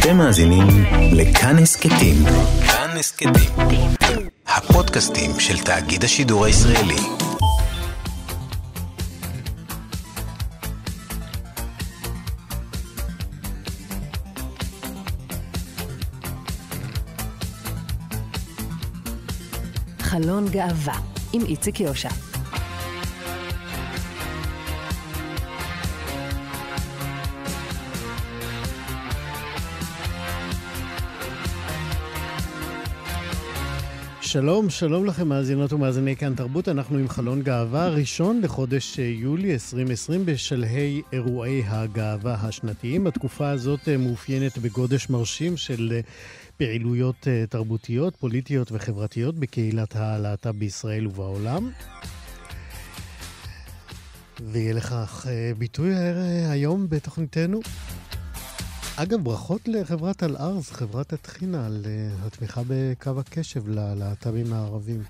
אתם מאזינים לכאן הסכתים. כאן הסכתים. הפודקאסטים של תאגיד השידור הישראלי. חלון גאווה עם איציק יושע. שלום, שלום לכם מאזינות ומאזיני כאן תרבות. אנחנו עם חלון גאווה ראשון לחודש אה, יולי 2020 בשלהי אירועי הגאווה השנתיים. התקופה הזאת אה, מאופיינת בגודש מרשים של אה, פעילויות תרבותיות, פוליטיות וחברתיות בקהילת הלהט"ב בישראל ובעולם. ויהיה לכך ביטוי היום בתוכניתנו. אגב, ברכות לחברת אל-ארז, חברת הטחינה, על uh, התמיכה בקו הקשב ללהט"בים הערבים.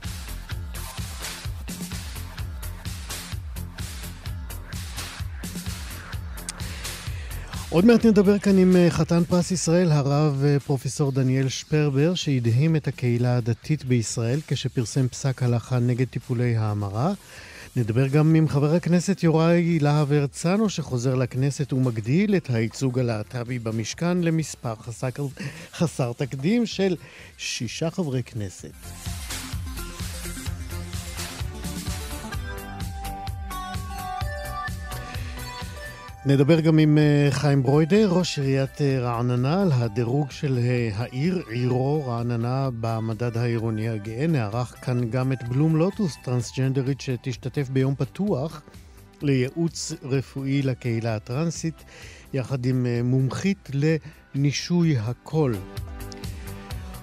עוד מעט נדבר כאן עם uh, חתן פרס ישראל, הרב uh, פרופסור דניאל שפרבר, שהדהים את הקהילה הדתית בישראל כשפרסם פסק הלכה נגד טיפולי ההמרה. נדבר גם עם חבר הכנסת יוראי להב הרצנו, שחוזר לכנסת ומגדיל את הייצוג הלהט"בי במשכן למספר חסר, חסר תקדים של שישה חברי כנסת. נדבר גם עם אה, חיים ברוידר, ראש עיריית אה, רעננה, על הדירוג של אה, העיר, עירו רעננה, במדד העירוני הגאה. נערך כאן גם את בלום לוטוס, טרנסג'נדרית שתשתתף ביום פתוח לייעוץ רפואי לקהילה הטרנסית, יחד עם מומחית לנישוי הקול.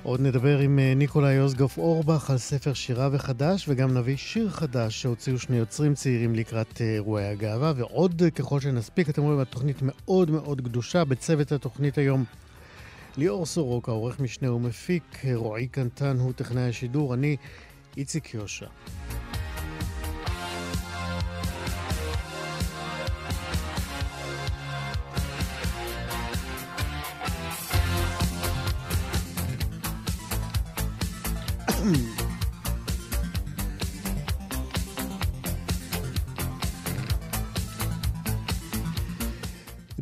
עוד נדבר עם אה, ניקולאי יוזגוף אורבך על ספר שירה וחדש, וגם נביא שיר חדש שהוציאו שני יוצרים צעירים לקראת אה, אירועי הגאווה, ועוד אה, ככל שנספיק, אתם רואים, התוכנית מאוד מאוד קדושה. בצוות התוכנית היום ליאור סורוקה, עורך משנה ומפיק, רועי קנטן הוא טכנאי השידור, אני איציק יושע.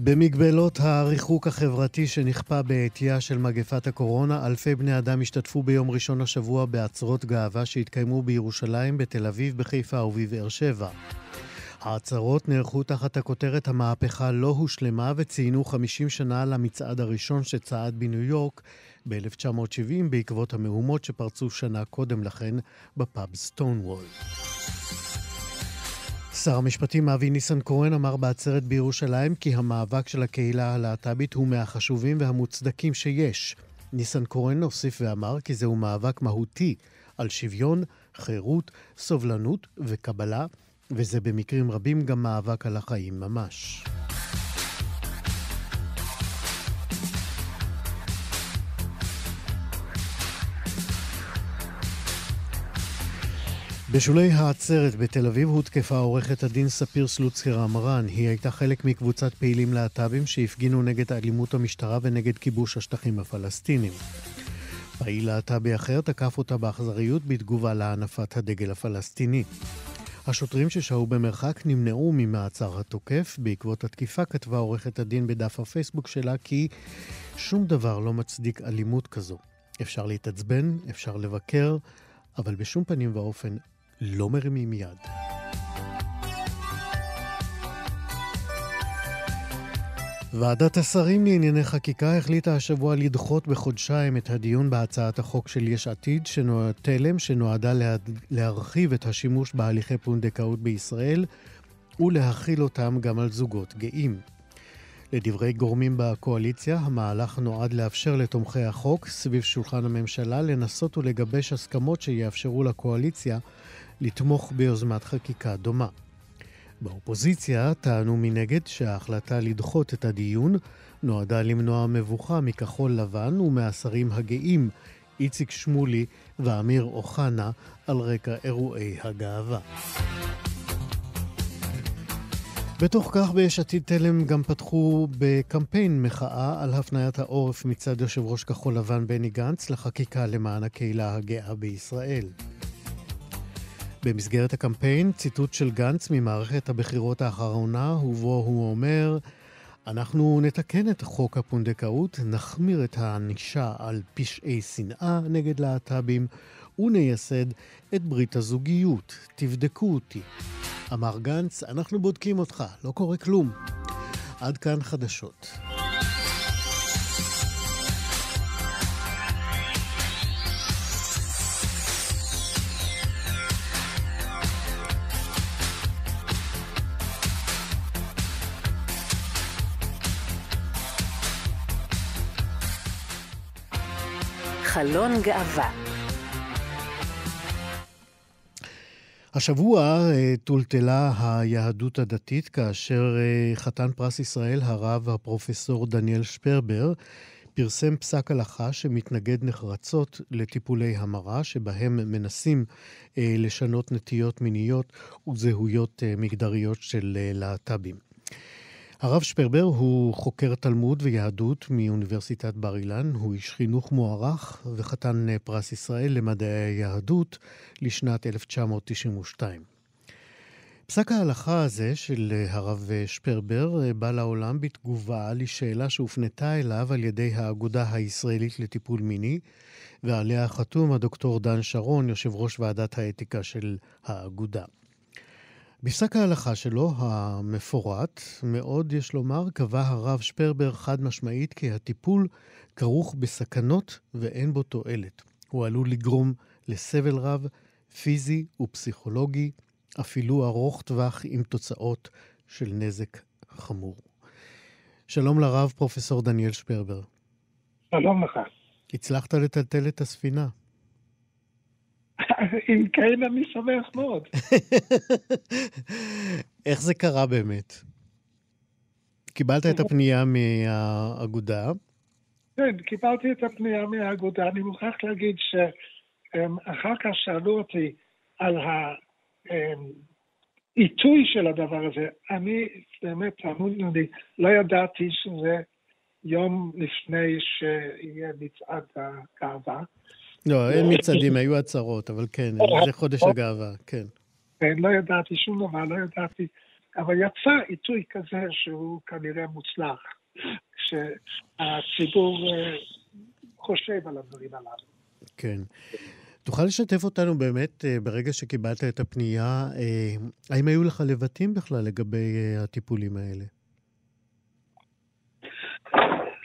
במגבלות הריחוק החברתי שנכפה בעטייה של מגפת הקורונה, אלפי בני אדם השתתפו ביום ראשון השבוע בעצרות גאווה שהתקיימו בירושלים, בתל אביב, בחיפה ובבאר שבע. העצרות נערכו תחת הכותרת "המהפכה לא הושלמה" וציינו 50 שנה למצעד הראשון שצעד בניו יורק ב-1970 בעקבות המהומות שפרצו שנה קודם לכן בפאב סטונוול. שר המשפטים אבי ניסנקורן אמר בעצרת בירושלים כי המאבק של הקהילה הלהט"בית הוא מהחשובים והמוצדקים שיש. ניסנקורן הוסיף ואמר כי זהו מאבק מהותי על שוויון, חירות, סובלנות וקבלה, וזה במקרים רבים גם מאבק על החיים ממש. בשולי העצרת בתל אביב הותקפה עורכת הדין ספיר סלוצקר עמרן. היא הייתה חלק מקבוצת פעילים להט"בים שהפגינו נגד אלימות המשטרה ונגד כיבוש השטחים הפלסטינים. פעיל להט"בי אחר תקף אותה באכזריות בתגובה להנפת הדגל הפלסטיני. השוטרים ששהו במרחק נמנעו ממעצר התוקף. בעקבות התקיפה כתבה עורכת הדין בדף הפייסבוק שלה כי שום דבר לא מצדיק אלימות כזו. אפשר להתעצבן, אפשר לבקר, אבל בשום פנים ואופן לא מרימים יד. ועדת השרים לענייני חקיקה החליטה השבוע לדחות בחודשיים את הדיון בהצעת החוק של יש עתיד, שנוע... תלם, שנועדה לה... להרחיב את השימוש בהליכי פונדקאות בישראל ולהכיל אותם גם על זוגות גאים. לדברי גורמים בקואליציה, המהלך נועד לאפשר לתומכי החוק סביב שולחן הממשלה לנסות ולגבש הסכמות שיאפשרו לקואליציה לתמוך ביוזמת חקיקה דומה. באופוזיציה טענו מנגד שההחלטה לדחות את הדיון נועדה למנוע מבוכה מכחול לבן ומהשרים הגאים איציק שמולי ואמיר אוחנה על רקע אירועי הגאווה. בתוך כך ביש עתיד תלם גם פתחו בקמפיין מחאה על הפניית העורף מצד יושב ראש כחול לבן בני גנץ לחקיקה למען הקהילה הגאה בישראל. במסגרת הקמפיין, ציטוט של גנץ ממערכת הבחירות האחרונה, ובו הוא אומר, אנחנו נתקן את חוק הפונדקאות, נחמיר את הענישה על פשעי שנאה נגד להט"בים ונייסד את ברית הזוגיות. תבדקו אותי. אמר גנץ, אנחנו בודקים אותך, לא קורה כלום. עד כאן חדשות. חלון גאווה השבוע אה, טולטלה היהדות הדתית כאשר אה, חתן פרס ישראל, הרב הפרופסור דניאל שפרבר, פרסם פסק הלכה שמתנגד נחרצות לטיפולי המרה, שבהם מנסים אה, לשנות נטיות מיניות וזהויות מגדריות של להט"בים. הרב שפרבר הוא חוקר תלמוד ויהדות מאוניברסיטת בר אילן, הוא איש חינוך מוערך וחתן פרס ישראל למדעי היהדות לשנת 1992. פסק ההלכה הזה של הרב שפרבר בא לעולם בתגובה לשאלה שהופנתה אליו על ידי האגודה הישראלית לטיפול מיני, ועליה חתום הדוקטור דן שרון, יושב ראש ועדת האתיקה של האגודה. בפסק ההלכה שלו, המפורט מאוד, יש לומר, קבע הרב שפרבר חד משמעית כי הטיפול כרוך בסכנות ואין בו תועלת. הוא עלול לגרום לסבל רב, פיזי ופסיכולוגי, אפילו ארוך טווח עם תוצאות של נזק חמור. שלום לרב פרופסור דניאל שפרבר. שלום לך. הצלחת לטלטל את הספינה. אם כן, אני שמח מאוד. איך זה קרה באמת? קיבלת את הפנייה מהאגודה? כן, קיבלתי את הפנייה מהאגודה. אני מוכרח להגיד שאחר כך שאלו אותי על העיתוי של הדבר הזה. אני באמת, תאמינו לי, לא ידעתי שזה יום לפני שיהיה מצעד הגאווה. לא, אין מצעדים, היו הצהרות, אבל כן, זה חודש הגאווה, כן. כן, לא ידעתי שום דבר, לא ידעתי, אבל יצא עיתוי כזה שהוא כנראה מוצלח, שהציבור אה, חושב על הדברים הללו. כן. תוכל לשתף אותנו באמת, אה, ברגע שקיבלת את הפנייה, אה, האם היו לך לבטים בכלל לגבי הטיפולים האלה?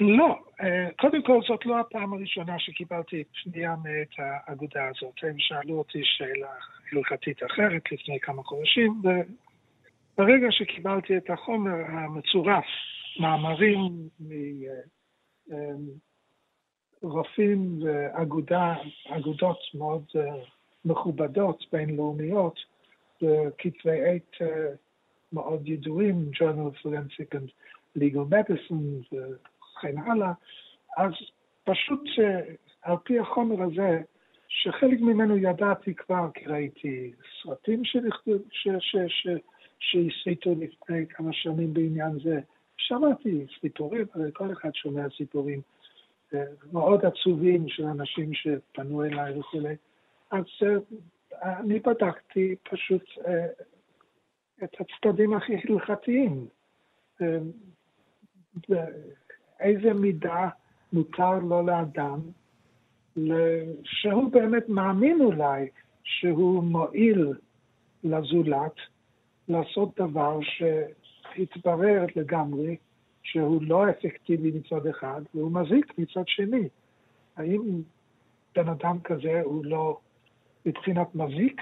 לא, אה, קודם כל זאת לא הפעם הראשונה שקיבלתי פנייה מאת האגודה הזאת. הם שאלו אותי שאלה הלכתית אחרת לפני כמה חודשים, וברגע שקיבלתי את החומר המצורף, מאמרים מרופאים ואגודות מאוד אה, מכובדות, בינלאומיות, וכתבי עת אה, מאוד ידועים, Journal of Forensic and Legal Medicine, וכן הלאה, אז פשוט על פי החומר הזה, שחלק ממנו ידעתי כבר, כי ראיתי סרטים שהסיתו לפני כמה שנים בעניין זה, שמעתי סיפורים, כל אחד שומע סיפורים אה, מאוד עצובים של אנשים שפנו אליי וכולי, אז אה, אני בדקתי פשוט אה, את הצדדים הכי הלכתיים. איזה מידה מותר לו לאדם, שהוא באמת מאמין אולי שהוא מועיל לזולת, לעשות דבר שהתברר לגמרי שהוא לא אפקטיבי מצד אחד והוא מזיק מצד שני. האם בן אדם כזה הוא לא מבחינת מזיק?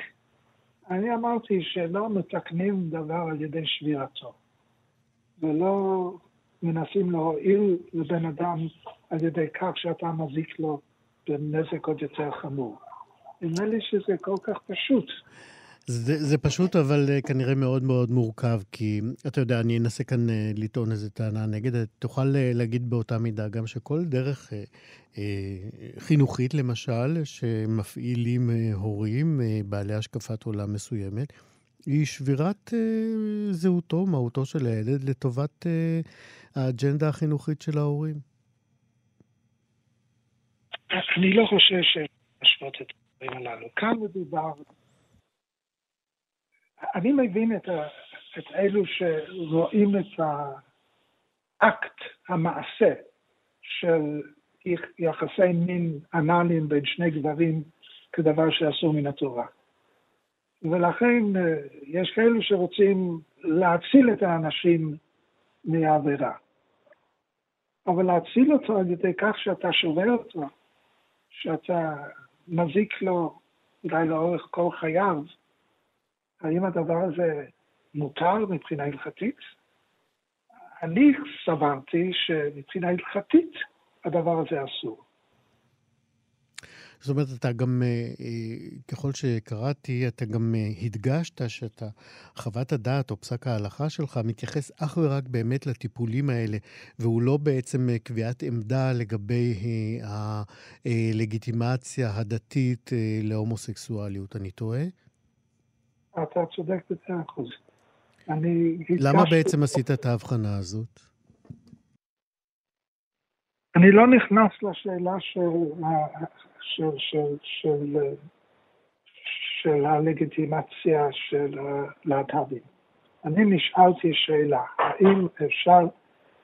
אני אמרתי שלא מתקנים דבר על ידי שבירתו, ולא מנסים להועיל לבן אדם על ידי כך שאתה מזיק לו בנזק עוד יותר חמור. נדמה לי שזה כל כך פשוט. זה, זה פשוט, אבל uh, כנראה מאוד מאוד מורכב, כי אתה יודע, אני אנסה כאן uh, לטעון איזו טענה נגד. תוכל uh, להגיד באותה מידה גם שכל דרך uh, uh, חינוכית, למשל, שמפעילים uh, הורים בעלי השקפת עולם מסוימת, היא שבירת אה, זהותו, מהותו של הילד, לטובת אה, האג'נדה החינוכית של ההורים. אני לא חושב שלהשוות את הדברים הללו. כאן מדובר... אני מבין את, ה... את אלו שרואים את האקט, המעשה, של יחסי מין אנאליים בין שני גברים כדבר שאסור מן התורה. ולכן אה, יש כאלו שרוצים להציל את האנשים מהעבירה. אבל להציל אותו על ידי כך שאתה שובר אותו, שאתה מזיק לו אולי לאורך כל חייו, האם הדבר הזה מותר מבחינה הלכתית? אני סברתי שמבחינה הלכתית הדבר הזה אסור. זאת אומרת, אתה גם, אה, אה, ככל שקראתי, אתה גם אה, הדגשת שאתה, חוות הדעת או פסק ההלכה שלך מתייחס אך ורק באמת לטיפולים האלה, והוא לא בעצם קביעת עמדה לגבי הלגיטימציה הדתית להומוסקסואליות. אני טועה? אתה צודק במאה אחוז. אני למה בעצם עשית את ההבחנה הזאת? אני לא נכנס לשאלה של, של, של, של, של הלגיטימציה של הלהט"בים. אני נשאלתי שאלה, האם אפשר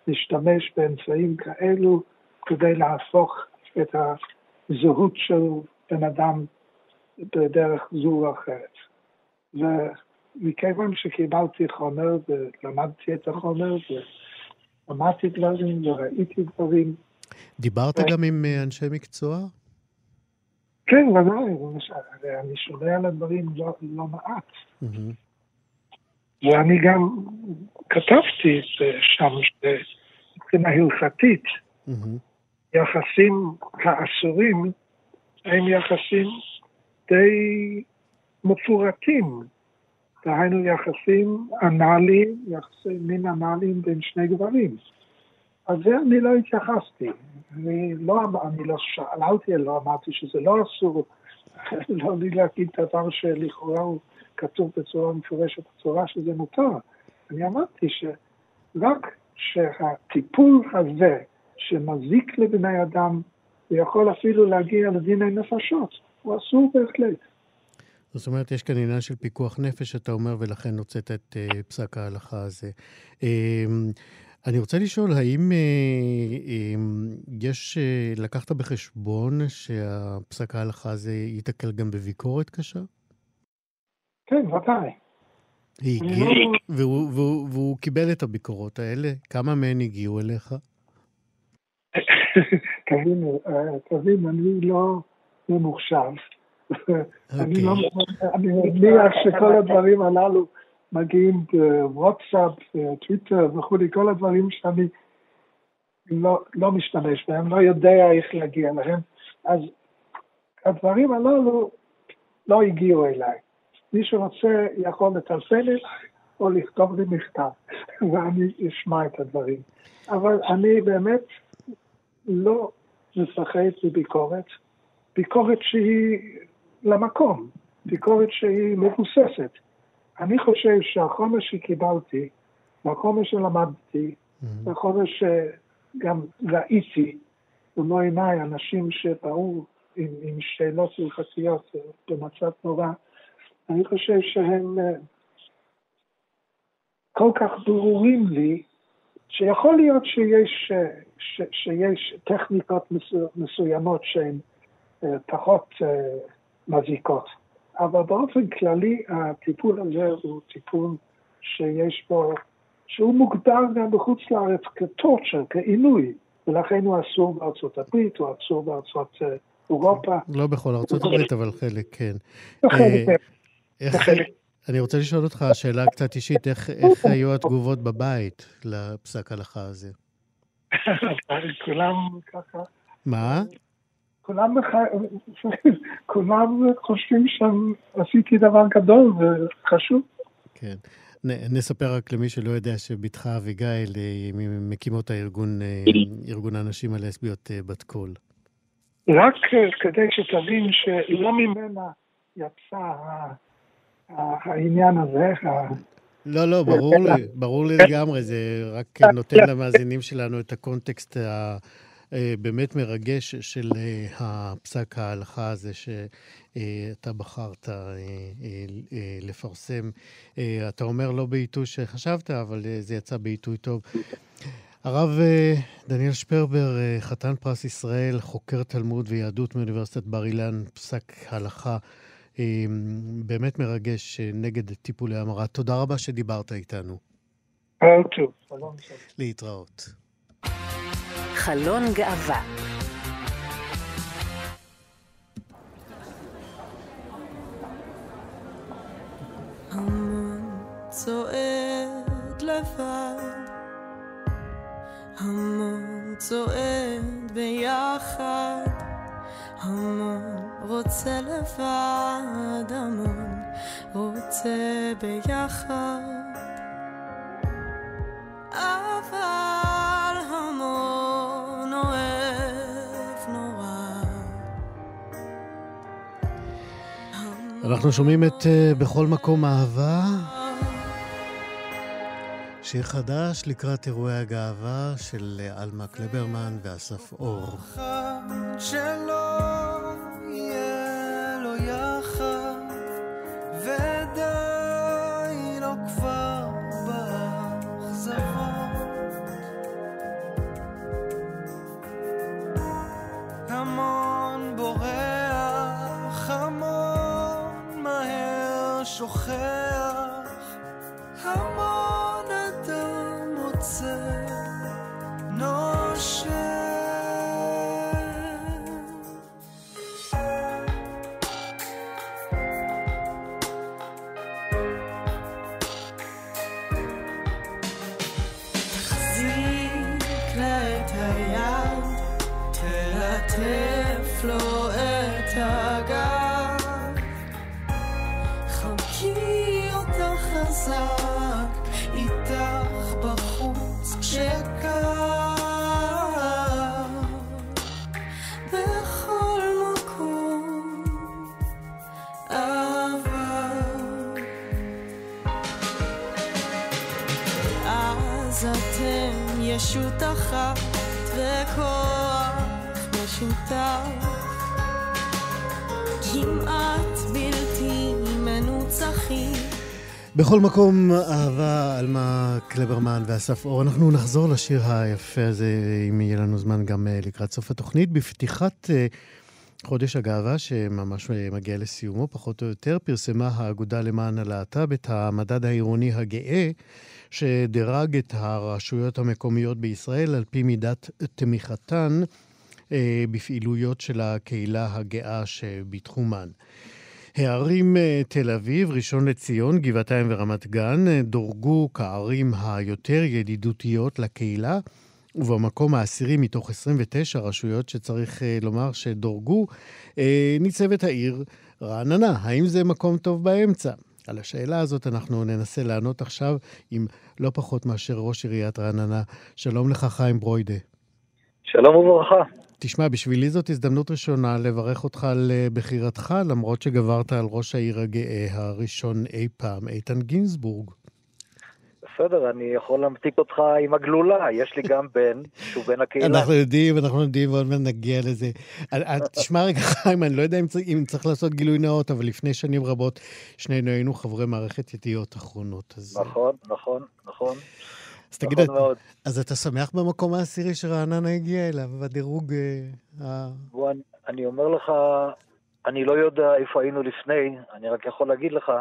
להשתמש באמצעים כאלו כדי להפוך את הזהות של בן אדם בדרך זו או אחרת. ומכיוון שקיבלתי חומר ולמדתי את החומר ולמדתי דברים וראיתי דברים, דיברת גם עם אה, אנשי מקצוע? כן, ודאי, אני שומע על הדברים לא, לא מעט. ואני גם כתבתי שם שמבחינה הלכתית, יחסים האסורים הם יחסים די מפורטים. דהיינו יחסים אנאליים, יחסי מין אנאליים בין שני גברים. אז זה אני לא התייחסתי. אני לא, אני לא שאלתי, לא אמרתי שזה לא אסור, לא לי להגיד דבר שלכאורה הוא כתוב בצורה מפורשת, בצורה שזה מותר. אני אמרתי שרק שהטיפול הזה שמזיק לבני אדם, ויכול אפילו להגיע לדיני נפשות, הוא אסור בהחלט. זאת אומרת, יש כאן עניין של פיקוח נפש, אתה אומר, ולכן הוצאת את uh, פסק ההלכה הזה. Uh, אני רוצה לשאול, האם אה, אה, יש, אה, לקחת בחשבון שהפסק ההלכה הזה ייתקל גם בביקורת קשה? כן, ודאי. הגיע, לא- והוא, והוא, והוא קיבל את הביקורות האלה? כמה מהן הגיעו אליך? תבין, אה, תבין, אני לא ממוחשב. אני לא, אוקיי. אני מניח שכל הדברים הללו מגיעים בוואטסאפ, טוויטר וכולי, כל הדברים שאני לא, לא משתמש בהם, לא יודע איך להגיע להם, אז הדברים הללו לא הגיעו אליי. מי שרוצה יכול לטלפן אליי או לכתוב לי מכתב, ואני אשמע את הדברים. אבל אני באמת לא מפחד מביקורת, ביקורת שהיא למקום, ביקורת שהיא מבוססת. אני חושב שהחומר שקיבלתי, והחומר שלמדתי. והחומר שגם ראיתי במו עיניי אנשים שבאו עם, עם שאלות הלכתיות במצב נורא, אני חושב שהם אה, כל כך ברורים לי, שיכול להיות שיש, אה, ש, שיש טכניקות מסוימות שהן אה, פחות מזיקות. אבל באופן כללי הטיפול הזה הוא טיפול שיש בו, שהוא מוגדר גם בחוץ לארץ כטורצ'ר, כעינוי, ולכן הוא אסור בארצות הברית, הוא אסור בארצות אה, אירופה. לא בכל ארצות הברית, אבל חלק כן. אה, איך, אני רוצה לשאול אותך שאלה קצת אישית, איך, איך היו התגובות בבית לפסק הלכה הזה? כולם ככה. מה? כולם, כולם חושבים שעשיתי דבר גדול וחשוב. כן. נספר רק למי שלא יודע שבתך אביגיל היא אה, ממקימות הארגון, אה, ארגון הנשים הלסביות אה, בת קול. רק כדי שתבין שלא ממנה יצא העניין הזה. לא, לא, ברור לי, ברור לי לגמרי, זה רק נותן למאזינים שלנו את הקונטקסט הבאמת מרגש של הפסק ההלכה הזה שאתה בחרת לפרסם. אתה אומר לא בעיתוי שחשבת, אבל זה יצא בעיתוי טוב. הרב דניאל שפרבר, חתן פרס ישראל, חוקר תלמוד ויהדות מאוניברסיטת בר אילן, פסק הלכה באמת מרגש נגד טיפולי המרה. תודה רבה שדיברת איתנו. להתראות. חלון גאווה. המון צועד לבד, המון צועד ביחד, המון רוצה לבד, המון רוצה ביחד. אבל אנחנו שומעים את uh, בכל מקום אהבה, שיר חדש לקראת אירועי הגאווה של עלמה קלברמן ואסף אור. שלא יהיה לו יחד, את היד, תלטף לו את הגב. חבקי אותה חזק, איתך בחוץ כשקר. בכל מקום אהבה. אז אתם ישות אחת וכוח משותף כמעט בלתי מנוצחים בכל מקום אהבה, עלמה קלברמן ואסף אור. אנחנו נחזור לשיר היפה הזה, אם יהיה לנו זמן, גם אה, לקראת סוף התוכנית. בפתיחת אה, חודש הגאווה, שממש אה, מגיע לסיומו, פחות או יותר, פרסמה האגודה למען הלהט"ב את המדד העירוני הגאה, שדירג את הרשויות המקומיות בישראל על פי מידת תמיכתן אה, בפעילויות של הקהילה הגאה שבתחומן. הערים אה, תל אביב, ראשון לציון, גבעתיים ורמת גן אה, דורגו כערים היותר ידידותיות לקהילה, ובמקום העשירי מתוך 29 רשויות שצריך לומר שדורגו, ניצבת העיר רעננה. האם זה מקום טוב באמצע? על השאלה הזאת אנחנו ננסה לענות עכשיו עם לא פחות מאשר ראש עיריית רעננה. שלום לך, חיים ברוידה. שלום וברכה. תשמע, בשבילי זאת הזדמנות ראשונה לברך אותך על אה, בחירתך, למרות שגברת על ראש העיר הגאה הראשון אי פעם, איתן גינזבורג. בסדר, אני יכול להמתיק אותך עם הגלולה, יש לי גם בן שהוא בן הקהילה. אנחנו יודעים, אנחנו יודעים, ועוד מעט נגיע לזה. תשמע רגע, חיים, אני לא יודע אם צריך, אם צריך לעשות גילוי נאות, אבל לפני שנים רבות שנינו היינו חברי מערכת ידיעות אחרונות. אז... נכון, נכון, נכון. אז תגיד, נכון מאוד. אז אתה שמח במקום העשירי שרעננה הגיע אליו, בדירוג ה... בוא, אני, אני אומר לך, אני לא יודע איפה היינו לפני, אני רק יכול להגיד לך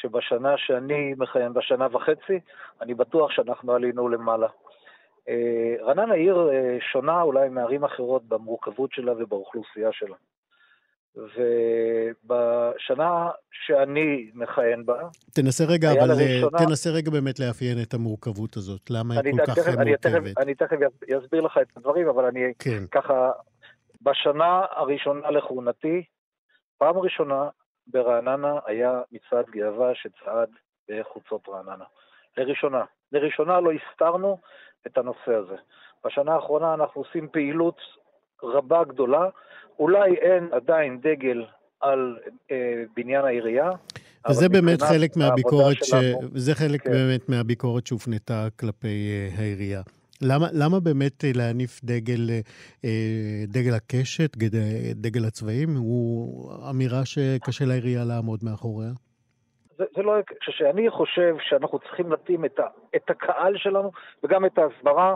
שבשנה שאני מכהן, בשנה וחצי, אני בטוח שאנחנו עלינו למעלה. אה, רעננה עיר אה, שונה אולי מערים אחרות במורכבות שלה ובאוכלוסייה שלה. ובשנה שאני מכהן בה, תנסה רגע, אבל אה, לראשונה- תנסה רגע באמת לאפיין את המורכבות הזאת. למה היא כל כך תכף- אני תכף- מורכבת? אני תכף אסביר לך את הדברים, אבל אני כן. ככה, בשנה הראשונה לכהונתי, פעם ראשונה ברעננה היה מצעד גאווה שצעד בחוצות רעננה. לראשונה. לראשונה לא הסתרנו את הנושא הזה. בשנה האחרונה אנחנו עושים פעילות רבה גדולה, אולי אין עדיין דגל על אה, בניין העירייה, וזה באמת חלק מהביקורת, ש... שלנו, זה חלק כן. באמת מהביקורת שהופנתה כלפי אה, העירייה. למה, למה באמת אה, להניף דגל, אה, דגל הקשת, דגל הצבעים, הוא אמירה שקשה לעירייה לעמוד מאחוריה? זה, זה לא... כשאני חושב שאנחנו צריכים להתאים את, ה, את הקהל שלנו וגם את ההסברה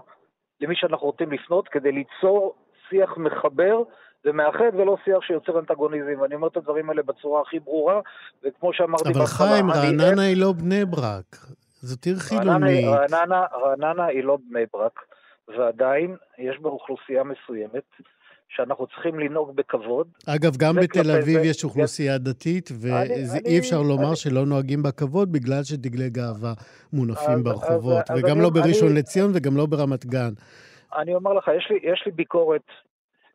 למי שאנחנו רוצים לפנות כדי ליצור שיח מחבר ומאחד ולא שיח שיוצר אנטגוניזם. ואני אומר את הדברים האלה בצורה הכי ברורה, וכמו שאמרתי אבל חיים, רעננה היא לא בני ברק. זאת עיר חילונית. רעננה, רעננה היא לא בני ברק, ועדיין יש בה אוכלוסייה מסוימת שאנחנו צריכים לנהוג בכבוד. אגב, גם בתל אביב זה- יש אוכלוסייה דתית, אני- ואי אפשר לומר אני- שלא נוהגים בה כבוד בגלל שדגלי גאווה מונפים אז- ברחובות, אז- אז וגם אני- לא בראשון אני- לציון וגם לא ברמת גן. אני אומר לך, יש לי, יש לי ביקורת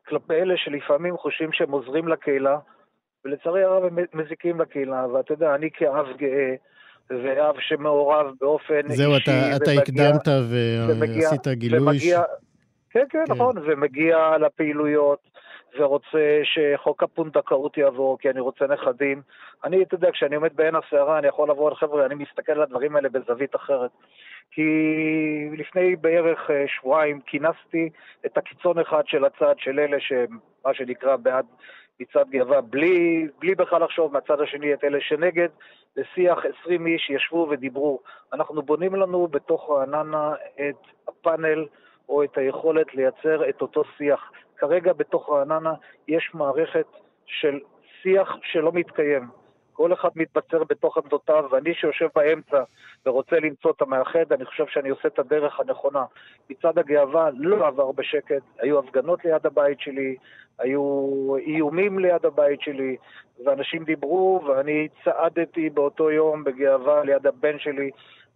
כלפי אלה שלפעמים חושבים שהם עוזרים לקהילה, ולצערי הרב הם מזיקים לקהילה, ואתה יודע, אני כאב גאה, ואב שמעורב באופן זהו, אישי, אתה, אתה ומגיע- הקדמת ועשית גילוי. ומגיע, כן, כן, כן. נכון, ומגיע לפעילויות, ורוצה שחוק הפונדקאות יעבור, כי אני רוצה נכדים. אני, אתה יודע, כשאני עומד בעין הסערה, אני יכול לבוא על חבר'ה, אני מסתכל על הדברים האלה בזווית אחרת. כי לפני בערך אה, שבועיים כינסתי את הקיצון אחד של הצד של אלה שמה שנקרא בעד מצעד גאווה, בלי, בלי בכלל לחשוב מהצד השני את אלה שנגד, לשיח 20 איש ישבו ודיברו. אנחנו בונים לנו בתוך רעננה את הפאנל או את היכולת לייצר את אותו שיח. כרגע בתוך רעננה יש מערכת של שיח שלא מתקיים. כל אחד מתבצר בתוך עמדותיו, ואני שיושב באמצע ורוצה למצוא את המאחד, אני חושב שאני עושה את הדרך הנכונה. מצעד הגאווה לא עבר בשקט, היו הפגנות ליד הבית שלי, היו איומים ליד הבית שלי, ואנשים דיברו, ואני צעדתי באותו יום בגאווה ליד הבן שלי,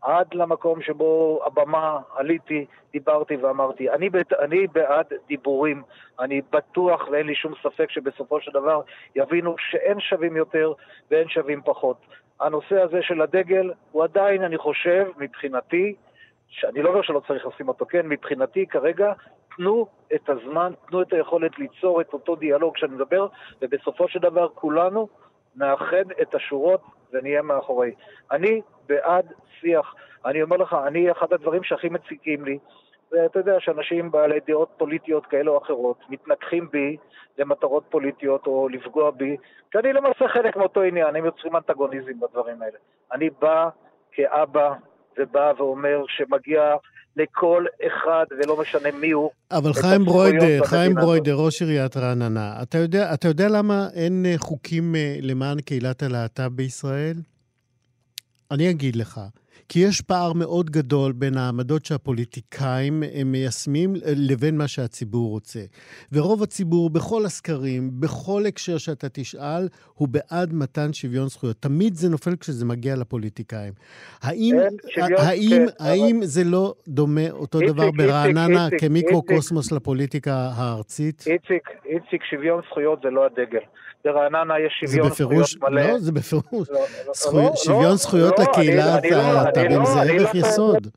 עד למקום שבו הבמה עליתי, דיברתי ואמרתי, אני, בת- אני בעד דיבורים, אני בטוח ואין לי שום ספק שבסופו של דבר יבינו שאין שווים יותר ואין שווים פחות. הנושא הזה של הדגל הוא עדיין, אני חושב, מבחינתי, שאני לא אומר שלא צריך לשים אותו, כן, מבחינתי כרגע, תנו את הזמן, תנו את היכולת ליצור את אותו דיאלוג שאני מדבר, ובסופו של דבר כולנו נאחד את השורות ונהיה מאחורי. אני בעד שיח. אני אומר לך, אני, אחד הדברים שהכי מציקים לי, ואתה יודע שאנשים בעלי דעות פוליטיות כאלה או אחרות מתנגחים בי למטרות פוליטיות או לפגוע בי, אני למעשה חלק מאותו עניין, הם יוצרים אנטגוניזם בדברים האלה. אני בא כאבא ובא ואומר שמגיע לכל אחד, ולא משנה מי הוא, אבל חיים ברוידר, חיים. ברוידר, ראש עיריית רעננה, אתה יודע, אתה יודע למה אין אה, חוקים אה, למען קהילת הלהט"ב בישראל? אני אגיד לך. כי יש פער מאוד גדול בין העמדות שהפוליטיקאים אה, מיישמים אה, לבין מה שהציבור רוצה. ורוב הציבור, בכל הסקרים, בכל הקשר שאתה תשאל, הוא בעד מתן שוויון זכויות. תמיד זה נופל כשזה מגיע לפוליטיקאים. האם, שוויון, האם, כן, האם זה לא דומה אותו איציק, דבר ברעננה כמיקרוקוסמוס לפוליטיקה הארצית? איציק, איציק, שוויון זכויות זה לא הדגל. ברעננה יש זה שוויון בפירוש, זכויות מלא. לא, זה בפירוש. לא, לא, זכוי- לא, שוויון לא, זכויות לא, לקהילת אני- לא- אני הלהט"בים לא- זה ערך לא- יסוד.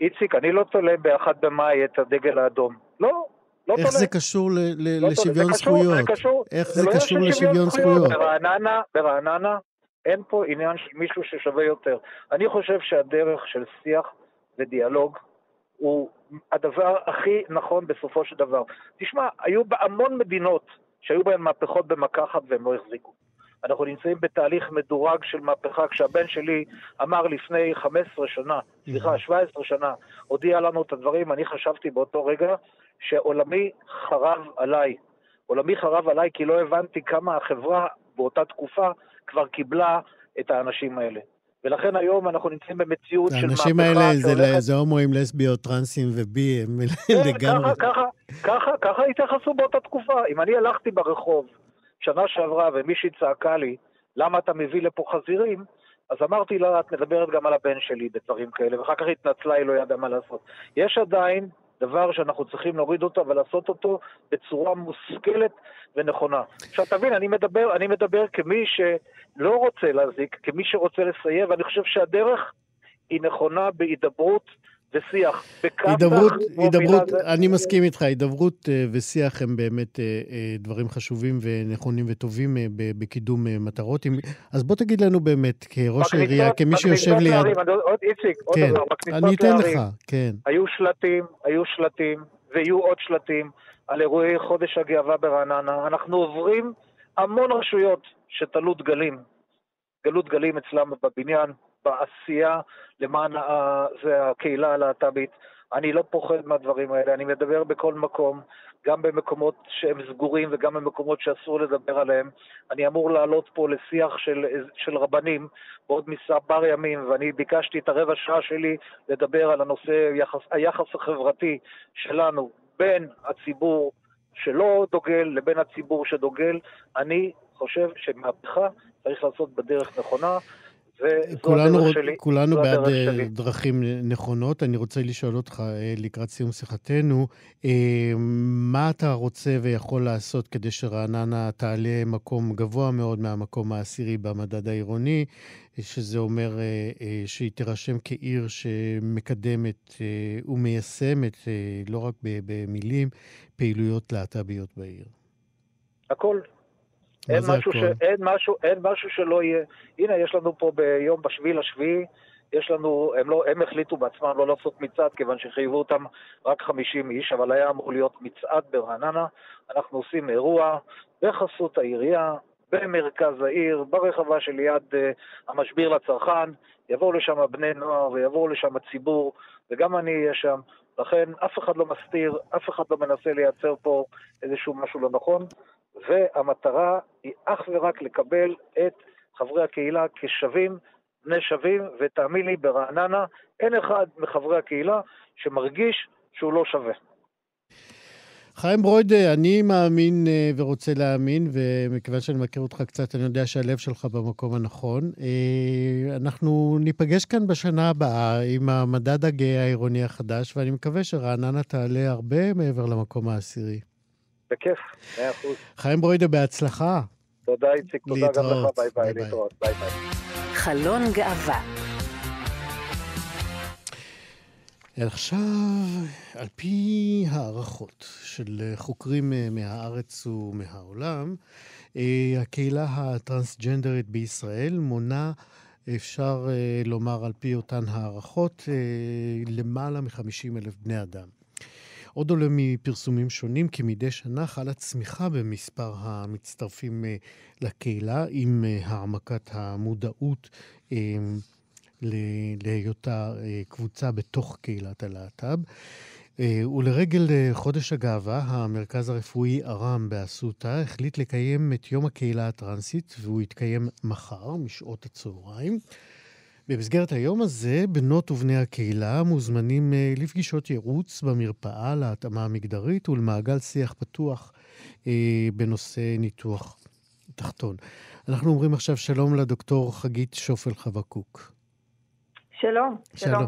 איציק, אני לא תולה באחד במאי את הדגל האדום. לא, לא תולה. איך זה קשור ל- ל- לא תולה. לשוויון זה זכויות? זה קשור. איך זה זה לא קשור לשוויון זכויות? ברעננה, ברעננה אין פה עניין של מישהו ששווה יותר. אני חושב שהדרך של שיח ודיאלוג הוא הדבר הכי נכון בסופו של דבר. תשמע, היו בהמון מדינות שהיו בהן מהפכות במכה אחת והם לא החזיקו. אנחנו נמצאים בתהליך מדורג של מהפכה, כשהבן שלי אמר לפני 15 שנה, סליחה, 17 שנה, הודיע לנו את הדברים, אני חשבתי באותו רגע שעולמי חרב עליי. עולמי חרב עליי כי לא הבנתי כמה החברה באותה תקופה כבר קיבלה את האנשים האלה. ולכן היום אנחנו נמצאים במציאות של מהפכה האנשים האלה זה שהולכת- זה הומואים, לסביות, טרנסים ובי, הם כן, לגמרי. ככה, ככה, ככה התייחסו באותה תקופה. אם אני הלכתי ברחוב שנה שעברה ומישהי צעקה לי, למה אתה מביא לפה חזירים? אז אמרתי לה, את מדברת גם על הבן שלי בדברים כאלה, ואחר כך התנצלה, היא לא ידעה מה לעשות. יש עדיין דבר שאנחנו צריכים להוריד אותו ולעשות אותו בצורה מושכלת ונכונה. עכשיו תבין, אני מדבר, אני מדבר כמי שלא רוצה להזיק, כמי שרוצה לסייע, ואני חושב שהדרך היא נכונה בהידברות ושיח. הידברות, הידברות, אני מסכים איתך, הידברות אה, ושיח הם באמת אה, אה, דברים חשובים ונכונים וטובים בקידום מטרות. אז בוא תגיד לנו באמת, כראש העירייה, כמי שיושב ליד... עוד איציק, עוד כן, דבר, בכניסות אני אתן לערים, לך, כן. היו שלטים, היו שלטים, ויהיו עוד שלטים על אירועי חודש הגאווה ברעננה. אנחנו עוברים המון רשויות שתלו דגלים, גלו דגלים אצלם בבניין, בעשייה למען זה הקהילה הלהט"בית. אני לא פוחד מהדברים האלה, אני מדבר בכל מקום, גם במקומות שהם סגורים וגם במקומות שאסור לדבר עליהם. אני אמור לעלות פה לשיח של, של רבנים בעוד מספר ימים, ואני ביקשתי את הרבע שעה שלי לדבר על הנושא, יחס, היחס החברתי שלנו בין הציבור שלא דוגל לבין הציבור שדוגל. אני חושב שמהפכה צריך לעשות בדרך נכונה, כולנו, הדרך רוצ- שלי. כולנו זו בעד הדרך שלי. דרכים נכונות. אני רוצה לשאול אותך אה, לקראת סיום שיחתנו, אה, מה אתה רוצה ויכול לעשות כדי שרעננה תעלה מקום גבוה מאוד מהמקום העשירי במדד העירוני, שזה אומר אה, שהיא תירשם כעיר שמקדמת ומיישמת, לא רק במילים, פעילויות להט"ביות בעיר. הכל. אין משהו, ש... אין, משהו, אין משהו שלא יהיה. הנה, יש לנו פה ביום בשביעי לשביעי, יש לנו, הם, לא, הם החליטו בעצמם לא לעשות מצעד, כיוון שחייבו אותם רק 50 איש, אבל היה אמור להיות מצעד ברעננה. אנחנו עושים אירוע בחסות העירייה, במרכז העיר, ברחבה שליד uh, המשביר לצרכן. יבואו לשם בני נוער ויבואו לשם הציבור, וגם אני אהיה שם. לכן אף אחד לא מסתיר, אף אחד לא מנסה לייצר פה איזשהו משהו לא נכון. והמטרה היא אך ורק לקבל את חברי הקהילה כשווים, בני שווים, ותאמין לי, ברעננה אין אחד מחברי הקהילה שמרגיש שהוא לא שווה. חיים ברוידה, אני מאמין אה, ורוצה להאמין, ומכיוון שאני מכיר אותך קצת, אני יודע שהלב שלך במקום הנכון. אה, אנחנו ניפגש כאן בשנה הבאה עם המדד הגאה העירוני החדש, ואני מקווה שרעננה תעלה הרבה מעבר למקום העשירי. בכיף, מאה אחוז. חיים ברוידה, בהצלחה. תודה איציק, תודה גם. לך, ביי ביי. להתראות, ביי ביי. חלון גאווה. עכשיו, על פי הערכות של חוקרים אה, מהארץ ומהעולם, אה, הקהילה הטרנסג'נדרית בישראל מונה, אפשר אה, לומר על פי אותן הערכות, למעלה מ-50 אלף בני אדם. עוד עולה מפרסומים שונים כי מדי שנה חלה צמיחה במספר המצטרפים אה, לקהילה עם אה, העמקת המודעות אה, להיותה קבוצה בתוך קהילת הלהט"ב. ולרגל חודש הגאווה, המרכז הרפואי ארם באסותא החליט לקיים את יום הקהילה הטרנסית, והוא יתקיים מחר, משעות הצהריים. במסגרת היום הזה, בנות ובני הקהילה מוזמנים אה, לפגישות ייעוץ במרפאה להתאמה המגדרית ולמעגל שיח פתוח אה, בנושא ניתוח תחתון. אנחנו אומרים עכשיו שלום לדוקטור חגית שופל חבקוק. שלום. שלום.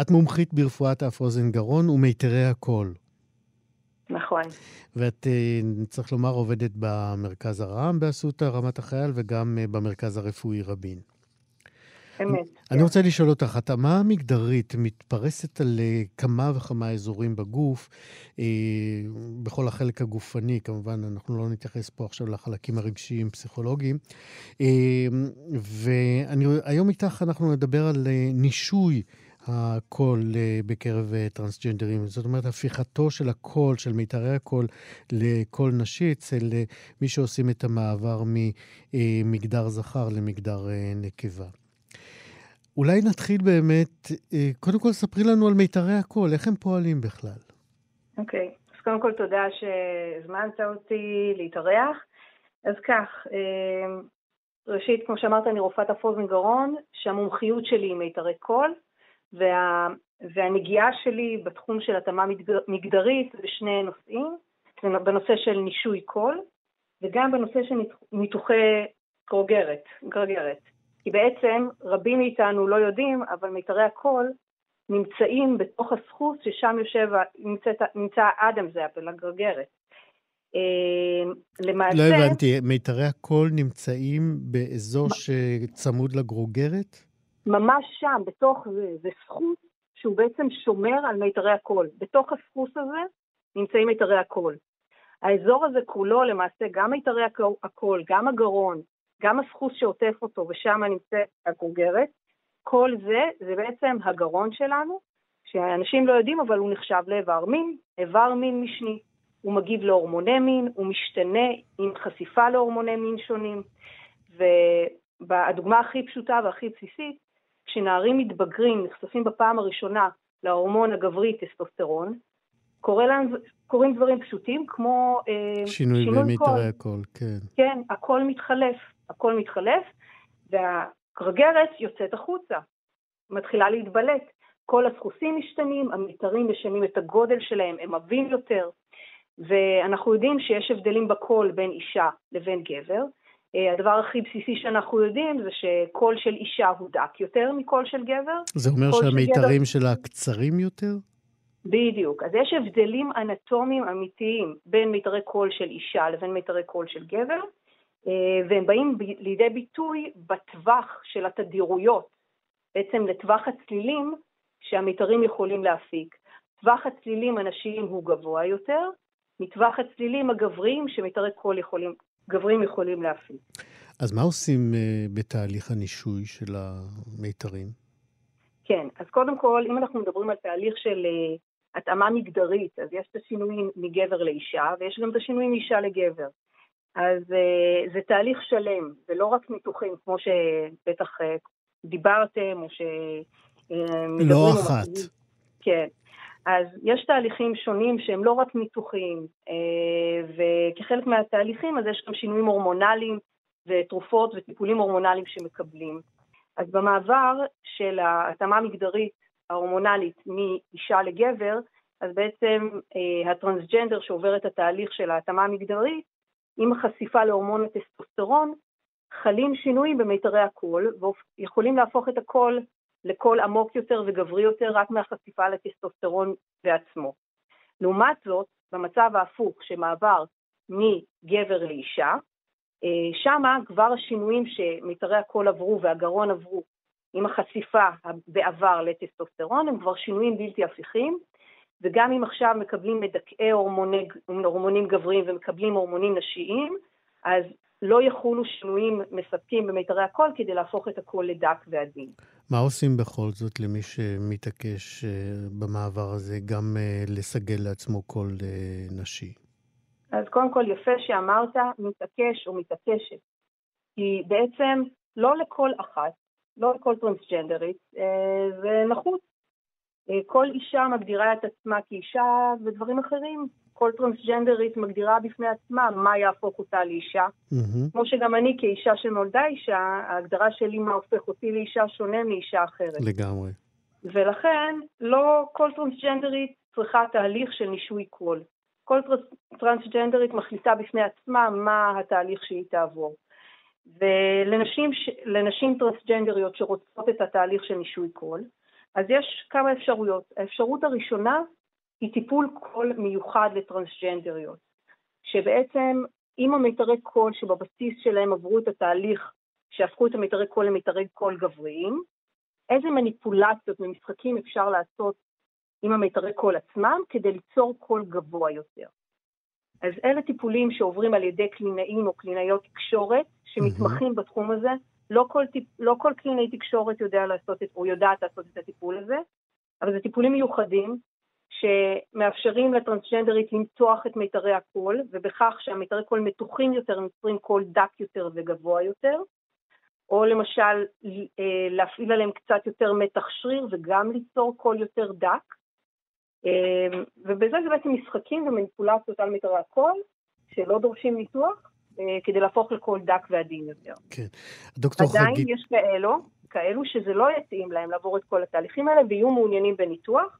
את מומחית ברפואת אף אוזן גרון ומיתרי הקול, נכון. ואת, אה, צריך לומר, עובדת במרכז הרם באסותא רמת החייל וגם במרכז הרפואי רבין. אמת. אני רוצה לשאול אותך, התאמה המגדרית מתפרסת על אה, כמה וכמה אזורים בגוף, אה, בכל החלק הגופני, כמובן, אנחנו לא נתייחס פה עכשיו לחלקים הרגשיים, פסיכולוגיים. אה, והיום איתך אנחנו נדבר על נישוי הקול בקרב טרנסג'נדרים. זאת אומרת, הפיכתו של הקול, של מיתרי הקול, לקול נשי אצל מי שעושים את המעבר ממגדר זכר למגדר נקבה. אולי נתחיל באמת, אה, קודם כל ספרי לנו על מיתרי הקול, איך הם פועלים בכלל? אוקיי. אז קודם כל תודה שהזמנת אותי להתארח. אז כך, אה, ראשית, כמו שאמרת, אני רופאת אף אוזן גרון, שהמומחיות שלי היא מיתרי קול, וה, והנגיעה שלי בתחום של התאמה מגדר- מגדרית בשני נושאים, בנושא של נישוי קול, וגם בנושא של ניתוח- ניתוחי גרוגרת, גרגרת. כי בעצם רבים מאיתנו לא יודעים, אבל מיתרי הקול נמצאים בתוך הסחוס ששם יושב, נמצאת, נמצא האדם זה אפל, הגרגרת. אה, למעשה... לא הבנתי, מיתרי הקול נמצאים באזור שצמוד לגרוגרת? ממש שם, בתוך זה, זה סחוס שהוא בעצם שומר על מיתרי הקול. בתוך הסחוס הזה נמצאים מיתרי הקול. האזור הזה כולו למעשה גם מיתרי הקול, גם הגרון, גם הסחוס שעוטף אותו ושם נמצאת הגוגרת, כל זה זה בעצם הגרון שלנו, שאנשים לא יודעים אבל הוא נחשב לאיבר מין, איבר מין משני. הוא מגיב להורמוני מין, הוא משתנה עם חשיפה להורמוני מין שונים. והדוגמה הכי פשוטה והכי בסיסית, כשנערים מתבגרים נחשפים בפעם הראשונה להורמון הגברי טסטוסטרון, קורה להם, קורים דברים פשוטים כמו אה, שינוי, שינוי במיתרי הקול, כן. כן, הכל מתחלף, הכל מתחלף, והגרגרת יוצאת החוצה, מתחילה להתבלט. כל הסחוסים משתנים, המיתרים משנים את הגודל שלהם, הם עבים יותר, ואנחנו יודעים שיש הבדלים בקול בין אישה לבין גבר. אה, הדבר הכי בסיסי שאנחנו יודעים זה שקול של אישה הוא דק יותר מקול של גבר. זה אומר שהמיתרים של גבר... שלה קצרים יותר? בדיוק. אז יש הבדלים אנטומיים אמיתיים בין מיתרי קול של אישה לבין מיתרי קול של גבר, והם באים לידי ביטוי בטווח של התדירויות, בעצם לטווח הצלילים שהמיתרים יכולים להפיק. טווח הצלילים הנשיים הוא גבוה יותר, מטווח הצלילים הגבריים שמיתרי קול יכולים, גברים יכולים להפיק. אז מה עושים אה, בתהליך הנישוי של המיתרים? כן, אז קודם כל, אם אנחנו מדברים על תהליך של uh, התאמה מגדרית, אז יש את השינויים מגבר לאישה, ויש גם את השינויים מאישה לגבר. אז uh, זה תהליך שלם, זה לא רק ניתוחים, כמו שבטח uh, דיברתם, או ש... לא אחת. כן. אז יש תהליכים שונים שהם לא רק ניתוחים, אה, וכחלק מהתהליכים אז יש גם שינויים הורמונליים ותרופות וטיפולים הורמונליים שמקבלים. אז במעבר של ההתאמה המגדרית ההורמונלית מאישה לגבר, אז בעצם אה, הטרנסג'נדר שעובר את התהליך של ההתאמה המגדרית, עם החשיפה להורמון הטסטוסטרון, חלים שינויים במיתרי הקול, ויכולים להפוך את הקול לקול עמוק יותר וגברי יותר רק מהחשיפה לטסטוסטרון בעצמו. לעומת זאת, במצב ההפוך, שמעבר מגבר לאישה, אה, שמה כבר השינויים שמיתרי הקול עברו והגרון עברו עם החשיפה בעבר לטסטוסטרון הם כבר שינויים בלתי הפיכים, וגם אם עכשיו מקבלים מדכאי הורמוני, הורמונים גבריים ומקבלים הורמונים נשיים, אז לא יחולו שינויים מספקים במיתרי הקול כדי להפוך את הקול לדק ועדין. מה עושים בכל זאת למי שמתעקש אה, במעבר הזה גם אה, לסגל לעצמו קול אה, נשי? אז קודם כל יפה שאמרת מתעקש או מתעקשת, כי בעצם לא לכל אחת, לא לכל טרנסג'נדרית, זה נחוץ. כל אישה מגדירה את עצמה כאישה ודברים אחרים. כל טרנסג'נדרית מגדירה בפני עצמה מה יהפוך אותה לאישה. Mm-hmm. כמו שגם אני כאישה שנולדה אישה, ההגדרה שלי מה הופך אותי לאישה שונה מאישה אחרת. לגמרי. ולכן לא כל טרנסג'נדרית צריכה תהליך של נישוי קול. כל טרנסג'נדרית מחליטה בפני עצמה מה התהליך שהיא תעבור. ולנשים טרנסג'נדריות שרוצות את התהליך של נישוי קול, אז יש כמה אפשרויות. האפשרות הראשונה היא טיפול קול מיוחד לטרנסג'נדריות, שבעצם עם המיתרי קול שבבסיס שלהם עברו את התהליך שהפכו את המיתרי קול למיתרי קול גבריים, איזה מניפולציות ומשחקים אפשר לעשות עם המיתרי קול עצמם כדי ליצור קול גבוה יותר. אז אלה טיפולים שעוברים על ידי קלינאים או קלינאיות תקשורת שמתמחים. בתחום הזה. לא לא כל קלינאי תקשורת יודע לעשות את, או יודעת לעשות את הטיפול הזה, אבל זה טיפולים מיוחדים שמאפשרים לטרנסג'נדרית למתוח את מיתרי הקול, ובכך שהמיתרי קול מתוחים יותר, הם יוצרים קול דק יותר וגבוה יותר, או למשל אה, להפעיל עליהם קצת יותר מתח שריר וגם ליצור קול יותר דק. אה, ובזה זה בעצם משחקים ומניפולציות על מיתרי הקול, שלא דורשים ניתוח, כדי להפוך לקול דק ועדין יותר. כן. דוקטור חגית... עדיין יש כאלו, כאלו שזה לא יתאים להם לעבור את כל התהליכים האלה ויהיו מעוניינים בניתוח,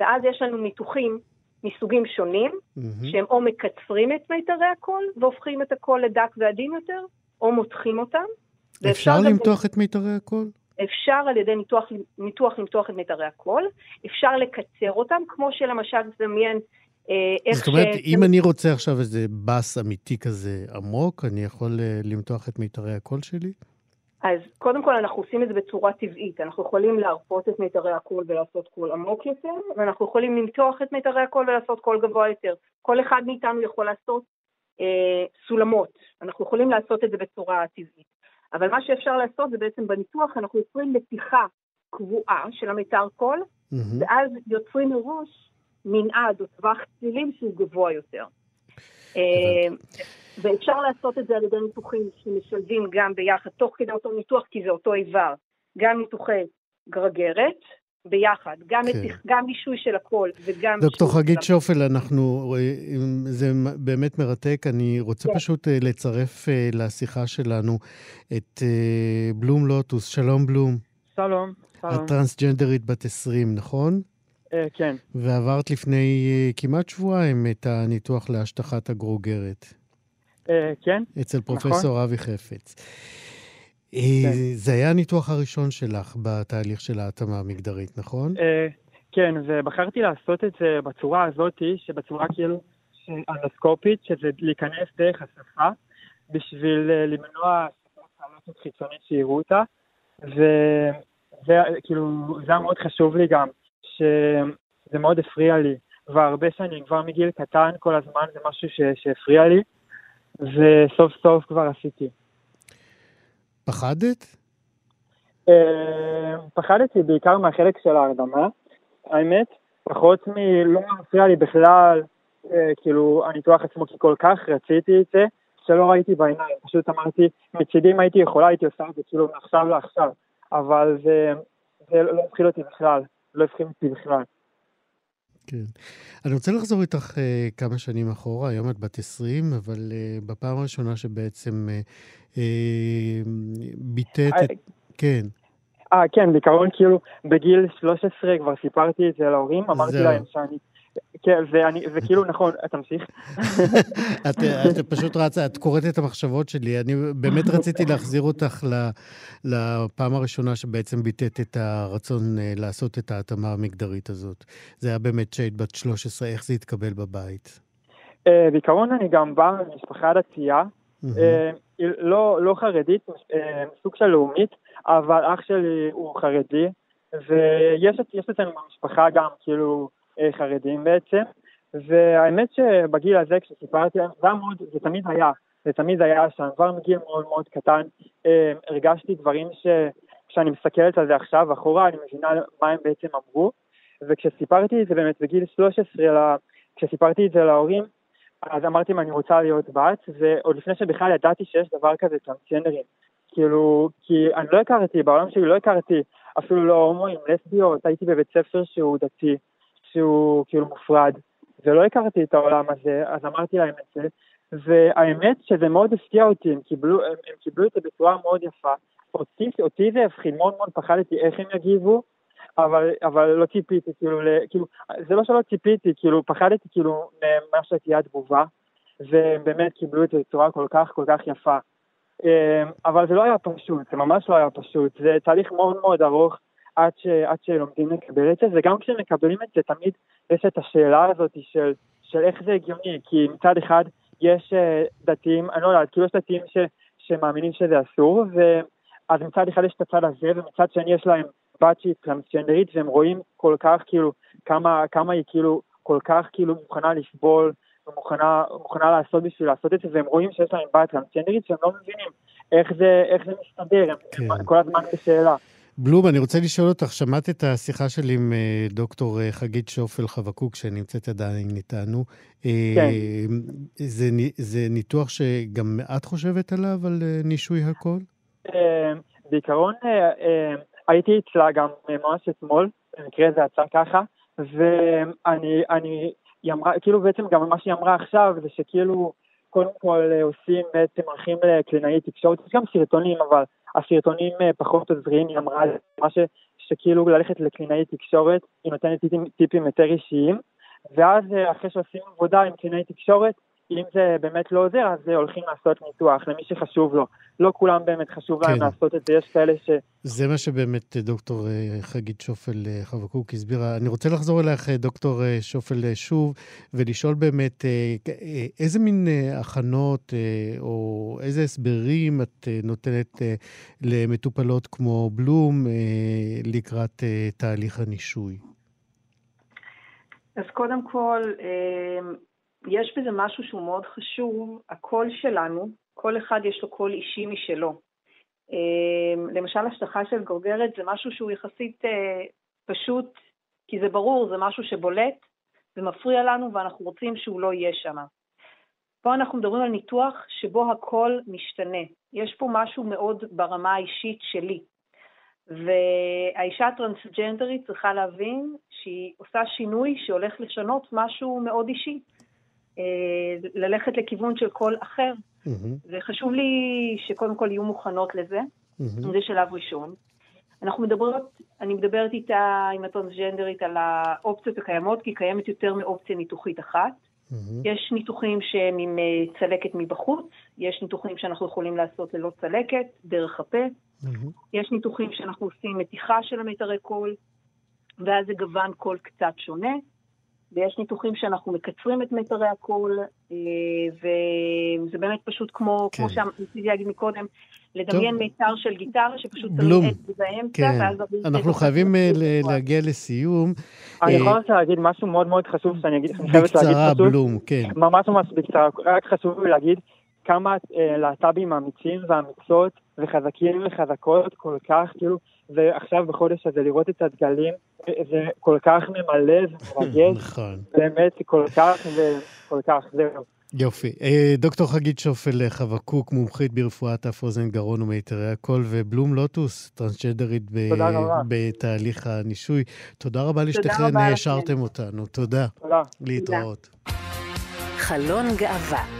ואז יש לנו ניתוחים מסוגים שונים, mm-hmm. שהם או מקצרים את מיתרי הקול והופכים את הקול לדק ועדין יותר, או מותחים אותם. אפשר למתוח את מיתרי הקול? אפשר על ידי ניתוח, ניתוח למתוח את מיתרי הקול, אפשר לקצר אותם, כמו שלמשל תדמיין אה, איך זאת אומרת, ש... אם אני רוצה עכשיו איזה בס אמיתי כזה עמוק, אני יכול אה, למתוח את מיתרי הקול שלי? אז קודם כל אנחנו עושים את זה בצורה טבעית, אנחנו יכולים להרפות את מיתרי הקול ולעשות קול עמוק יותר, ואנחנו יכולים למתוח את מיתרי הקול ולעשות קול גבוה יותר. כל אחד מאיתנו יכול לעשות אה, סולמות, אנחנו יכולים לעשות את זה בצורה טבעית. אבל מה שאפשר לעשות זה בעצם בניתוח אנחנו יוצרים מתיחה קבועה של המיתר קול, מהמם. ואז יוצרים מראש מנעד או טווח צלילים שהוא גבוה יותר. אה, ואפשר לעשות את זה על ידי ניתוחים שמשלבים גם ביחד, תוך כדי אותו ניתוח, כי זה אותו איבר, גם ניתוחי גרגרת ביחד, גם, כן. מתיח, גם מישוי של הקול וגם... דוקטור מישוי חגית של- שופל, אנחנו, אה, זה באמת מרתק. אני רוצה כן. פשוט אה, לצרף לשיחה שלנו את בלום לוטוס. שלום בלום. שלום, שלום. את טרנסג'נדרית בת 20, נכון? אה, כן, ועברת לפני אה, כמעט שבועיים את הניתוח להשטחת הגרוגרת אה, כן, אצל נכון. פרופסור אבי חפץ. כן. זה היה הניתוח הראשון שלך בתהליך של ההתאמה המגדרית, נכון? כן, ובחרתי לעשות את זה בצורה הזאת, שבצורה כאילו אנדוסקופית, שזה להיכנס דרך השפה, בשביל למנוע סכנות חיצונית שיראו אותה, וזה כאילו, זה היה מאוד חשוב לי גם, שזה מאוד הפריע לי, והרבה שנים, כבר מגיל קטן כל הזמן, זה משהו ש, שהפריע לי, וסוף סוף כבר עשיתי. פחדת? אה, פחדתי בעיקר מהחלק של ההרדמה, האמת, פחות מלא מפריע לי בכלל, אה, כאילו, הניתוח עצמו, כי כל כך רציתי את זה, שלא ראיתי בעיניים, פשוט אמרתי, מצידי אם הייתי יכולה, הייתי עושה את זה כאילו מעכשיו לעכשיו, אבל זה, זה לא הפחיד אותי בכלל, לא הפחיד אותי בכלל. כן. אני רוצה לחזור איתך uh, כמה שנים אחורה, היום את בת 20, אבל uh, בפעם הראשונה שבעצם uh, uh, ביטאת אה, את... כן, אה, כן, בעיקרון כאילו, בגיל 13 כבר סיפרתי את זה להורים, אמרתי. להם שאני... כן, ואני, וכאילו, נכון, תמשיך. את, את פשוט רצה, את קוראת את המחשבות שלי. אני באמת רציתי להחזיר אותך לפעם הראשונה שבעצם ביטאת את הרצון אה, לעשות את ההתאמה המגדרית הזאת. זה היה באמת שהיית בת 13, איך זה התקבל בבית? אה, בעיקרון אני גם בא ממשפחה דתייה. אה, לא, לא חרדית, סוג של לאומית, אבל אח שלי הוא חרדי, ויש אצלנו במשפחה גם כאילו חרדים בעצם, והאמת שבגיל הזה כשסיפרתי להם, זה מאוד, זה תמיד היה, זה תמיד היה שם, כבר מגיל מאוד מאוד קטן, אה, הרגשתי דברים ש... כשאני מסתכלת על זה עכשיו אחורה, אני מבינה מה הם בעצם אמרו, וכשסיפרתי את זה באמת בגיל 13, לה- כשסיפרתי את זה להורים, אז אמרתי אם אני רוצה להיות בת, ועוד לפני שבכלל ידעתי שיש דבר כזה טרנסג'נדרים. כאילו, כי אני לא הכרתי, בעולם שלי לא הכרתי אפילו לא הומואים, לסביות, הייתי בבית ספר שהוא דתי, שהוא כאילו מופרד, ולא הכרתי את העולם הזה, אז אמרתי להם את זה, והאמת שזה מאוד הפתיע אותי, הם קיבלו, הם, הם קיבלו את זה בצורה מאוד יפה. אותי, אותי זה הבחין, מאוד מאוד פחדתי איך הם יגיבו, אבל, אבל לא ציפיתי, כאילו, כאילו, זה לא שלא ציפיתי, כאילו, פחדתי כאילו ממה שתהיה התגובה, ובאמת קיבלו את זה בצורה כל כך כל כך יפה. אמ, אבל זה לא היה פשוט, זה ממש לא היה פשוט, זה תהליך מאוד מאוד ארוך עד, ש, עד שלומדים לקבל את זה, וגם כשמקבלים את זה תמיד יש את השאלה הזאת של, של איך זה הגיוני, כי מצד אחד יש אה, דתיים, אני לא יודעת, כאילו יש דתיים ש, שמאמינים שזה אסור, ואז מצד אחד יש את הצד הזה, ומצד שני יש להם בת שהיא טרנסג'נדרית, והם רואים כל כך כאילו כמה, כמה היא כאילו כל כך כאילו מוכנה לסבול ומוכנה מוכנה לעשות בשביל לעשות את זה, והם רואים שיש להם בת טרנסג'נדרית שהם לא מבינים איך זה, איך זה מסתדר, כן. הם כל הזמן בשאלה. בלום, אני רוצה לשאול אותך, שמעת את השיחה שלי עם אה, דוקטור אה, חגית שופל חבקוק, שנמצאת עדיין איתנו. אה, כן. זה, זה ניתוח שגם את חושבת עליו, על נישוי הקול? אה, בעיקרון הייתי אצלה גם ממש אתמול, במקרה זה יצא ככה, ואני, אני, היא אמרה, כאילו בעצם גם מה שהיא אמרה עכשיו זה שכאילו קודם כל עושים, בעצם הולכים לקלינאי תקשורת, יש גם סרטונים, אבל הסרטונים אה, פחות עוזרים, היא אמרה מה ש, שכאילו ללכת לקלינאי תקשורת, היא נותנת טיפים, טיפים יותר אישיים, ואז אה, אחרי שעושים עבודה עם קלינאי תקשורת, אם זה באמת לא עוזר, אז הולכים לעשות ניתוח למי שחשוב לו. לא כולם באמת חשוב להם כן. לעשות את זה, יש כאלה ש... זה מה שבאמת אה, דוקטור אה, חגית שופל אה, חבקוק הסבירה. אני רוצה לחזור אלייך, אה, דוקטור אה, שופל, אה, שוב, ולשאול באמת אה, אה, איזה מין אה, הכנות אה, או איזה הסברים את אה, נותנת אה, למטופלות כמו בלום אה, לקראת אה, תהליך הנישוי. אז קודם כל, יש בזה משהו שהוא מאוד חשוב, הקול שלנו, כל אחד יש לו קול אישי משלו. אמ, למשל, השטחה של גורגרת זה משהו שהוא יחסית אה, פשוט, כי זה ברור, זה משהו שבולט ומפריע לנו ואנחנו רוצים שהוא לא יהיה שם. פה אנחנו מדברים על ניתוח שבו הכל משתנה. יש פה משהו מאוד ברמה האישית שלי. והאישה הטרנסג'נדרית צריכה להבין שהיא עושה שינוי שהולך לשנות משהו מאוד אישי. אה, ללכת לכיוון של קול אחר. וחשוב לי שקודם כל יהיו מוכנות לזה. זה שלב ראשון. אנחנו מדברות, אני מדברת איתה, עם הטרנסג'נדרית, על האופציות הקיימות, כי קיימת יותר מאופציה ניתוחית אחת. יש ניתוחים שהם עם אה, צלקת מבחוץ, יש ניתוחים שאנחנו יכולים לעשות ללא צלקת, דרך הפה. יש ניתוחים שאנחנו עושים מתיחה של המיתרי קול, ואז זה גוון קול קצת שונה, ויש ניתוחים שאנחנו מקצרים את מיתרי הקול, אה, וזה באמת פשוט כמו, כן. כמו שניסיתי להגיד מקודם, לדמיין טוב. מיתר של גיטרה שפשוט בלום. תמיד עץ באמצע, כן, ואז אנחנו חייבים אה. ל- להגיע לסיום. אני אה, יכול רוצה להגיד משהו מאוד מאוד חשוב שאני אגיד, אני חייבת להגיד בקצרה. בלום, כן. ממש ממש בקצרה, רק חשוב לי להגיד כמה אה, להט"בים אמיצים ואמיצות וחזקים וחזקות כל כך, כאילו, ועכשיו בחודש הזה לראות את הדגלים, אה, זה כל כך ממלא ומרגש, נכון. באמת כל כך וכל כך, זהו. יופי. אה, דוקטור חגית שופל חבקוק, מומחית ברפואת אף אוזן גרון ומיתרי הקול, ובלום לוטוס, טרנסג'נדרית ב- תודה רבה. בתהליך הנישוי. תודה רבה לשתיכן. העשרתם אותנו. תודה. תודה. להתראות. חלון גאווה.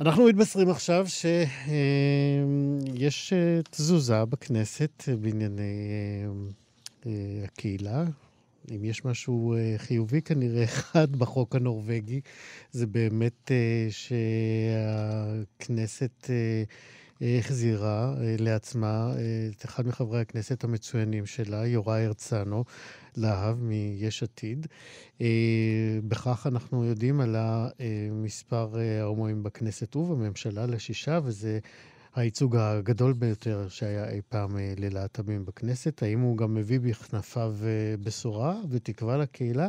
אנחנו מתבשרים עכשיו שיש תזוזה בכנסת בענייני אה, אה, הקהילה. אם יש משהו אה, חיובי כנראה אחד בחוק הנורבגי, זה באמת אה, שהכנסת אה, אה, החזירה אה, לעצמה אה, את אחד מחברי הכנסת המצוינים שלה, יוראי הרצנו, להב מיש עתיד. אה, בכך אנחנו יודעים על מספר אה, ההומואים בכנסת ובממשלה לשישה, וזה הייצוג הגדול ביותר שהיה אי פעם אה, ללהט"בים בכנסת. האם הוא גם מביא בכנפיו בשורה ותקווה לקהילה?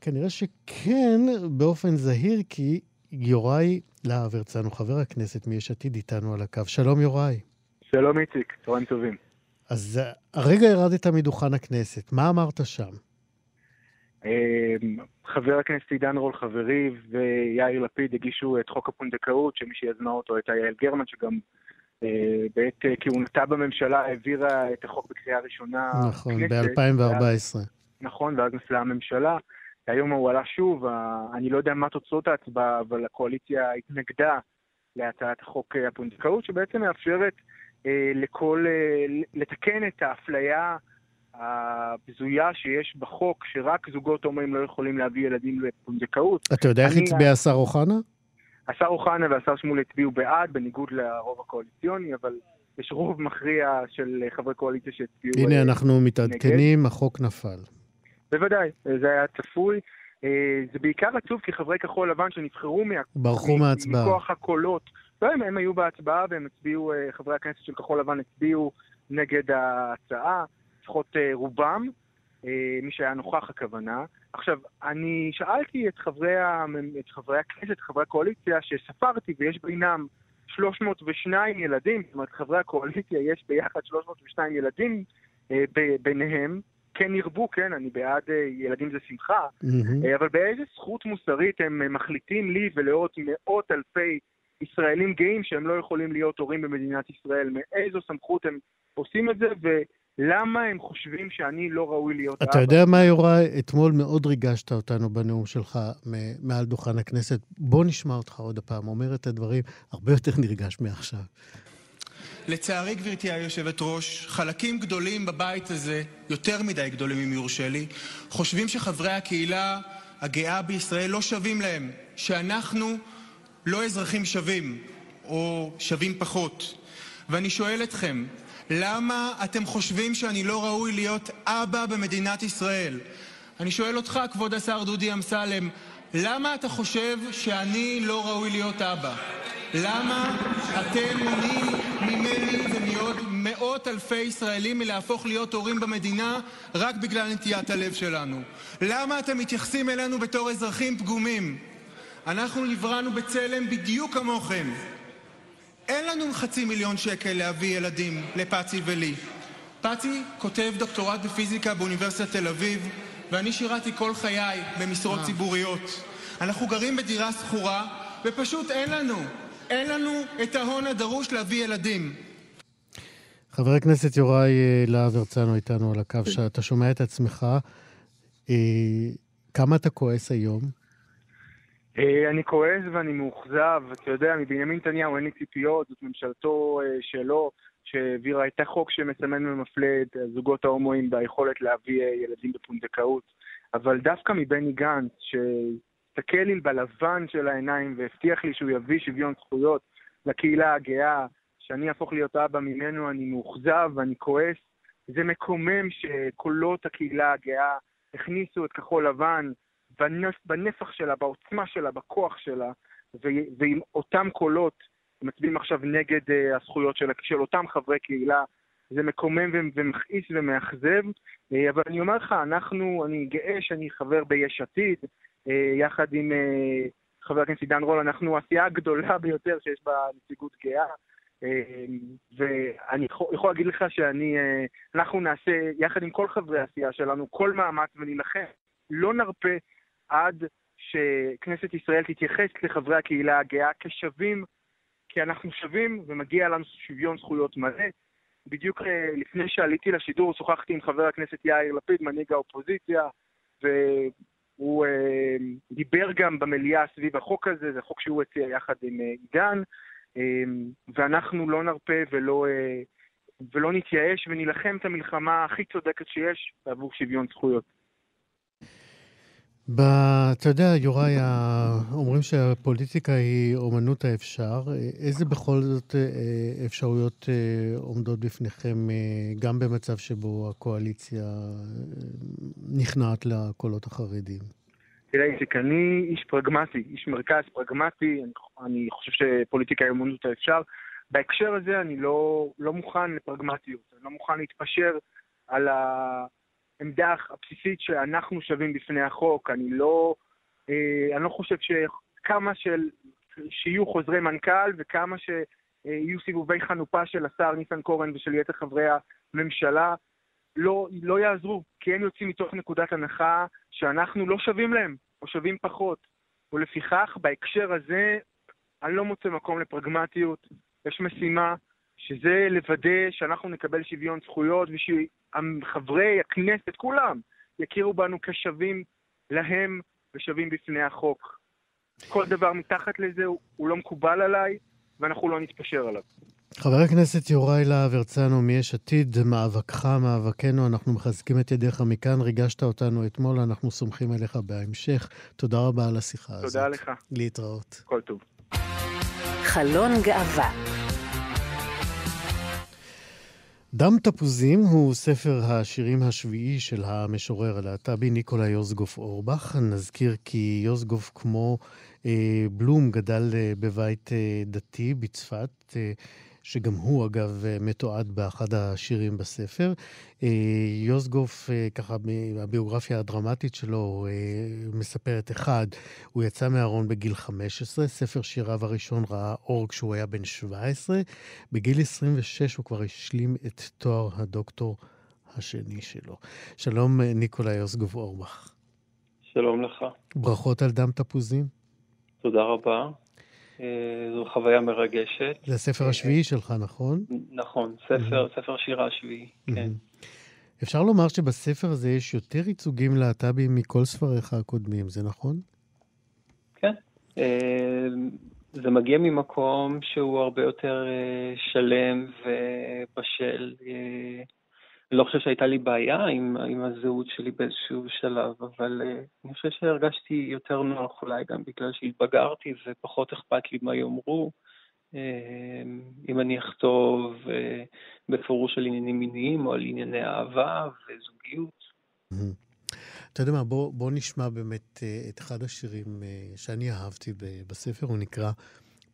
כנראה שכן, באופן זהיר, כי יוראי להב הרצנו, חבר הכנסת מיש עתיד, איתנו על הקו. שלום יוראי. שלום איציק, צהריים טובים. אז אה, הרגע ירדת מדוכן הכנסת, מה אמרת שם? אה, חבר הכנסת עידן רול חברי ויאיר לפיד הגישו את חוק הפונדקאות, שמי שיזמה אותו הייתה יעל גרמן, שגם אה, בעת אה, כהונתה בממשלה העבירה את החוק בקריאה ראשונה. נכון, בכנסת. ב-2014. נכון, ואז נפלה הממשלה. היום הוא עלה שוב, אני לא יודע מה תוצאות ההצבעה, אבל הקואליציה התנגדה להצעת החוק אה, הפונדקאות, שבעצם מאפשרת לכל, אה, לתקן את האפליה הבזויה שיש בחוק, שרק זוגות הומואים לא יכולים להביא ילדים לפונדקאות. אתה יודע איך הצביע השר אוחנה? השר אוחנה והשר שמולי הצביעו בעד, בניגוד לרוב הקואליציוני, אבל יש רוב מכריע של חברי קואליציה שהצביעו... הנה, אה, אנחנו מתעדכנים, החוק נפל. בוודאי, זה היה צפוי. אה, זה בעיקר עצוב כי חברי כחול לבן שנבחרו מה... ברחו מההצבעה. מכוח הקולות. לא, הם, הם היו בהצבעה והם הצביעו, אה, חברי הכנסת של כחול לבן הצביעו נגד ההצעה, לפחות אה, רובם, אה, מי שהיה נוכח הכוונה. עכשיו, אני שאלתי את חברי, את חברי הכנסת, חברי הקואליציה, שספרתי ויש בינם 302 ילדים, זאת אומרת, חברי הקואליציה יש ביחד 302 ילדים אה, ב- ביניהם. כן ירבו, כן, אני בעד אה, ילדים זה שמחה. אה, אבל באיזה זכות מוסרית הם מחליטים לי ולעוד מאות אלפי ישראלים גאים שהם לא יכולים להיות הורים במדינת ישראל? מאיזו סמכות הם עושים את זה, ולמה הם חושבים שאני לא ראוי להיות אבא? אתה יודע מה, יוראי? אתמול מאוד ריגשת אותנו בנאום שלך מעל דוכן הכנסת. בוא נשמע אותך עוד הפעם אומר את הדברים הרבה יותר נרגש מעכשיו. לצערי, גברתי היושבת-ראש, חלקים גדולים בבית הזה, יותר מדי גדולים אם יורשה לי, חושבים שחברי הקהילה הגאה בישראל לא שווים להם, שאנחנו לא אזרחים שווים, או שווים פחות. ואני שואל אתכם, למה אתם חושבים שאני לא ראוי להיות אבא במדינת ישראל? אני שואל אותך, כבוד השר דודי אמסלם, למה אתה חושב שאני לא ראוי להיות אבא? למה אתם מונעים ממני ומעוד מאות אלפי ישראלים מלהפוך להיות הורים במדינה רק בגלל נטיית הלב שלנו? למה אתם מתייחסים אלינו בתור אזרחים פגומים? אנחנו נבראנו בצלם בדיוק כמוכם. אין לנו חצי מיליון שקל להביא ילדים לפאצי ולי. פאצי כותב דוקטורט בפיזיקה באוניברסיטת תל אביב, ואני שירתי כל חיי במשרות ציבוריות. אנחנו גרים בדירה שכורה, ופשוט אין לנו, אין לנו את ההון הדרוש להביא ילדים. חבר הכנסת יוראי אה, להב הרצנו איתנו על הקו, שאתה שומע את עצמך. אה, כמה אתה כועס היום? אה, אני כועס ואני מאוכזב, אתה יודע, מבנימין נתניהו אין לי ציפיות, זאת ממשלתו שלו, שהעבירה את החוק שמסמן ומפלה את הזוגות ההומואים ביכולת להביא ילדים בפונדקאות. אבל דווקא מבני גנץ, שהסתכל לי בלבן של העיניים והבטיח לי שהוא יביא שוויון זכויות לקהילה הגאה, שאני אהפוך להיות אבא ממנו, אני מאוכזב ואני כועס. זה מקומם שקולות הקהילה הגאה הכניסו את כחול לבן בנפ, בנפח שלה, בעוצמה שלה, בכוח שלה, ועם אותם קולות מצביעים עכשיו נגד uh, הזכויות של, של אותם חברי קהילה. זה מקומם ומכעיס ומאכזב, uh, אבל אני אומר לך, אנחנו, אני גאה שאני חבר ביש עתיד, uh, יחד עם חבר הכנסת עידן רול, אנחנו הסיעה הגדולה ביותר שיש בה נציגות גאה. ואני יכול להגיד לך שאני, אנחנו נעשה, יחד עם כל חברי הסיעה שלנו, כל מאמץ ונילחם, לא נרפה עד שכנסת ישראל תתייחס לחברי הקהילה הגאה כשווים, כי אנחנו שווים ומגיע לנו שוויון זכויות מלא. בדיוק לפני שעליתי לשידור שוחחתי עם חבר הכנסת יאיר לפיד, מנהיג האופוזיציה, והוא אה, דיבר גם במליאה סביב החוק הזה, זה חוק שהוא הציע יחד עם עידן. אמ, ואנחנו לא נרפה ולא, אה, ולא נתייאש ונילחם את המלחמה הכי צודקת שיש עבור שוויון זכויות. אתה יודע, יוראי, אומרים שהפוליטיקה היא אומנות האפשר. איזה בכל זאת אה, אפשרויות אה, עומדות בפניכם, גם במצב שבו הקואליציה נכנעת לקולות החרדים? תראה, איציק, אני איש פרגמטי, איש מרכז פרגמטי, אני, חושב שפוליטיקה היא אמנות האפשר. בהקשר הזה אני לא, לא מוכן לפרגמטיות, אני לא מוכן להתפשר על העמדה הבסיסית שאנחנו שווים בפני החוק. אני לא, אה, אני לא חושב שכמה של, שיהיו חוזרי מנכ"ל וכמה שיהיו סיבובי חנופה של השר ניסנקורן ושל יתר חברי הממשלה, לא, לא יעזרו, כי הם יוצאים מתוך נקודת הנחה שאנחנו לא שווים להם, או שווים פחות. ולפיכך, בהקשר הזה, אני לא מוצא מקום לפרגמטיות. יש משימה, שזה לוודא שאנחנו נקבל שוויון זכויות, ושחברי הכנסת, כולם, יכירו בנו כשווים להם ושווים בפני החוק. כל דבר מתחת לזה הוא, הוא לא מקובל עליי, ואנחנו לא נתפשר עליו. חבר הכנסת יוראי להב הרצנו מיש עתיד, מאבקך, מאבקנו, אנחנו מחזקים את ידיך מכאן, ריגשת אותנו אתמול, אנחנו סומכים עליך בהמשך. תודה רבה על השיחה תודה הזאת. תודה לך. להתראות. כל טוב. חלון גאווה דם תפוזים הוא ספר השירים השביעי של המשורר הלהט"בי ניקולה יוזגוף אורבך. נזכיר כי יוזגוף כמו אה, בלום גדל אה, בבית אה, דתי בצפת. אה, שגם הוא אגב מתועד באחד השירים בספר. אה, יוסגוף, אה, ככה הביוגרפיה הדרמטית שלו אה, מספרת אחד, הוא יצא מהארון בגיל 15, ספר שיריו הראשון ראה אור כשהוא היה בן 17, בגיל 26 הוא כבר השלים את תואר הדוקטור השני שלו. שלום ניקולאי יוסגוף אורבך. שלום לך. ברכות על דם תפוזים. תודה רבה. אה, זו חוויה מרגשת. זה הספר אה, השביעי שלך, נכון? נכון, ספר, ספר שירה השביעי, כן. אפשר לומר שבספר הזה יש יותר ייצוגים להט"בים מכל ספריך הקודמים, זה נכון? כן. אה, זה מגיע ממקום שהוא הרבה יותר שלם ובשל. לא חושב שהייתה לי בעיה עם, עם הזהות שלי באיזשהו שלב, אבל uh, אני חושב שהרגשתי יותר נוח אולי גם בגלל שהתבגרתי ופחות אכפת לי מה יאמרו. Uh, אם אני אכתוב uh, בפירוש על עניינים מיניים או על ענייני אהבה וזוגיות. אתה יודע מה, בוא, נשמע באמת את אחד השירים שאני אהבתי בספר, הוא נקרא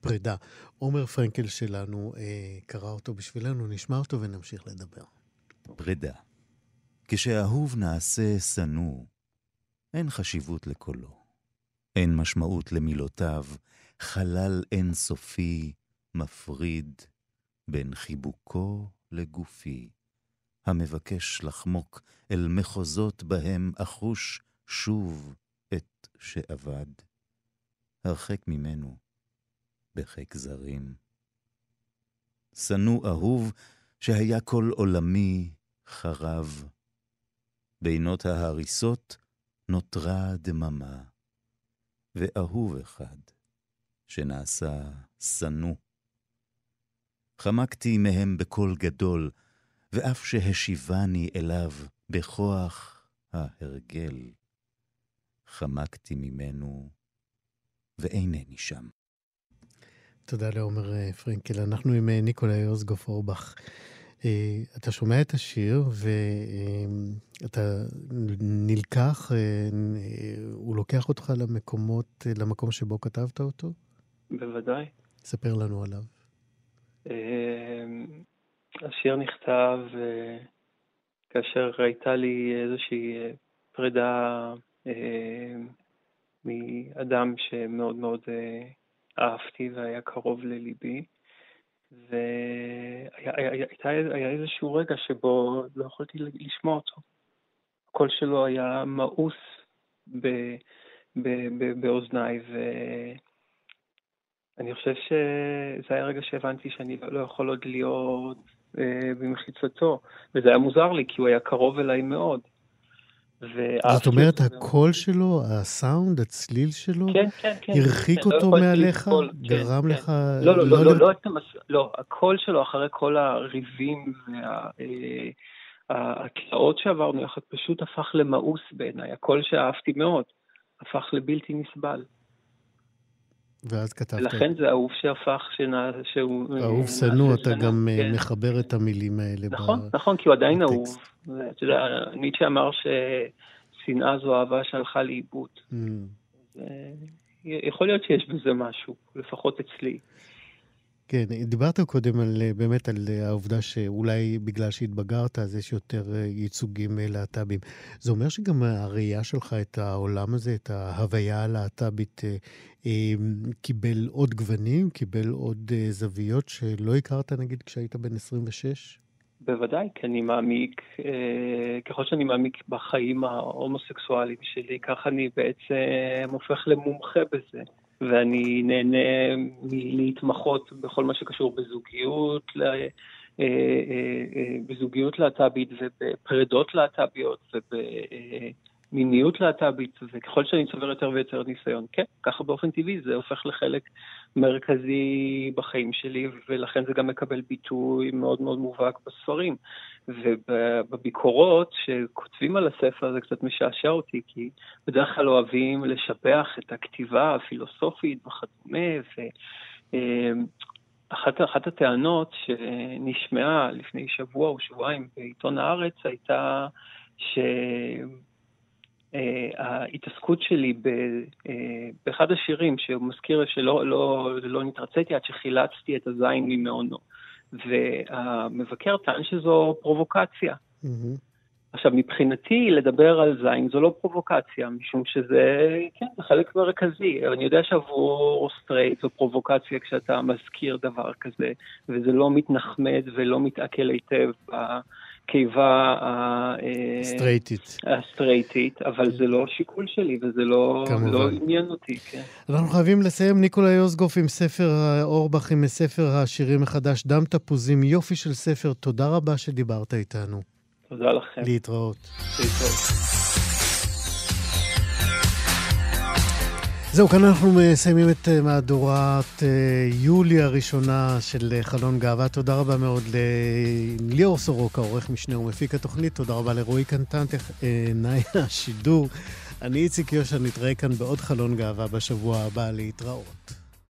פרידה. עומר פרנקל שלנו קרא אותו בשבילנו, נשמע אותו ונמשיך לדבר. פרידה. כשאהוב נעשה שנוא, אין חשיבות לקולו. אין משמעות למילותיו, חלל אינסופי מפריד בין חיבוקו לגופי, המבקש לחמוק אל מחוזות בהם אחוש שוב את שאבד. הרחק ממנו, בחיק זרים. שנוא אהוב שהיה כל עולמי חרב. בינות ההריסות נותרה דממה, ואהוב אחד שנעשה שנוא. חמקתי מהם בקול גדול, ואף שהשיבני אליו בכוח ההרגל, חמקתי ממנו ואינני שם. תודה לעומר אה, פרנקל. אנחנו עם אה, ניקולאי יוזגוף אורבך. אה, אתה שומע את השיר ואתה נלקח, הוא לוקח אותך למקומות, למקום שבו כתבת אותו? בוודאי. ספר לנו עליו. השיר נכתב כאשר הייתה לי איזושהי פרידה מאדם שמאוד מאוד אהבתי והיה קרוב לליבי. והיה איזשהו רגע שבו לא יכולתי לשמוע אותו. הקול שלו היה מאוס באוזניי, ואני חושב שזה היה רגע שהבנתי שאני לא יכול עוד להיות אה, במחיצתו, וזה היה מוזר לי, כי הוא היה קרוב אליי מאוד. זאת אומרת, הקול שלו, הסאונד, הצליל שלו, כן, כן, כן, הרחיק כן, אותו לא מעליך? כן, גרם כן. לך... לא, לא, לא, לא, לא, לא, לא, הקול שלו אחרי כל הריבים והתלאות שעברנו יחד פשוט הפך למאוס בעיניי. הקול שאהבתי מאוד הפך לבלתי נסבל. ואז כתבת... ולכן זה אהוב שהפך, שנע... שהוא... אהוב שנוא, אתה גם כן. מחבר את המילים האלה. נכון, ב... נכון, כי הוא עדיין אהוב. אתה יודע, ניטשה אמר ששנאה זו אהבה שהלכה לאיבוד. Mm. יכול להיות שיש בזה משהו, לפחות אצלי. כן, דיברת קודם על, באמת על העובדה שאולי בגלל שהתבגרת, אז יש יותר ייצוגים להט"בים. זה אומר שגם הראייה שלך את העולם הזה, את ההוויה הלהט"בית, קיבל עוד גוונים, קיבל עוד זוויות שלא הכרת נגיד כשהיית בן 26? בוודאי, כי אני מעמיק, ככל שאני מעמיק בחיים ההומוסקסואליים שלי, ככה אני בעצם הופך למומחה בזה. ואני נהנה להתמחות בכל מה שקשור בזוגיות, בזוגיות להט"בית ובפרדות להט"ביות ובמיניות להט"בית, וככל שאני צובר יותר ויותר ניסיון, כן, ככה באופן טבעי זה הופך לחלק מרכזי בחיים שלי, ולכן זה גם מקבל ביטוי מאוד מאוד מובהק בספרים. ובביקורות שכותבים על הספר זה קצת משעשע אותי, כי בדרך כלל אוהבים לשבח את הכתיבה הפילוסופית וכדומה, ואחת הטענות שנשמעה לפני שבוע או שבועיים בעיתון הארץ הייתה ש... ההתעסקות שלי באחד השירים, שהוא מזכיר שלא לא, לא נתרציתי עד שחילצתי את הזין ממעונו. והמבקר טען שזו פרובוקציה. Mm-hmm. עכשיו, מבחינתי, לדבר על זין זו לא פרובוקציה, משום שזה, כן, זה חלק מרכזי. אני יודע שעבור סטרייט זו פרובוקציה כשאתה מזכיר דבר כזה, וזה לא מתנחמד ולא מתעכל היטב בקיבה הסטרייטית. הסטרייטית, אבל זה לא שיקול שלי וזה לא, לא עניין אותי, כן. אנחנו חייבים לסיים, ניקולה יוזגוף עם ספר אורבך, עם ספר השירים החדש, דם תפוזים, יופי של ספר. תודה רבה שדיברת איתנו. תודה לכם. להתראות. להתראות. זהו, כאן אנחנו מסיימים את אה, מהדורת אה, יולי הראשונה של אה, חלון גאווה. תודה רבה מאוד לליאור סורוקה, עורך משנה ומפיק התוכנית. תודה רבה לרועי קנטן, עיניי השידור. אני איציק יושע, נתראה כאן בעוד חלון גאווה בשבוע הבא להתראות.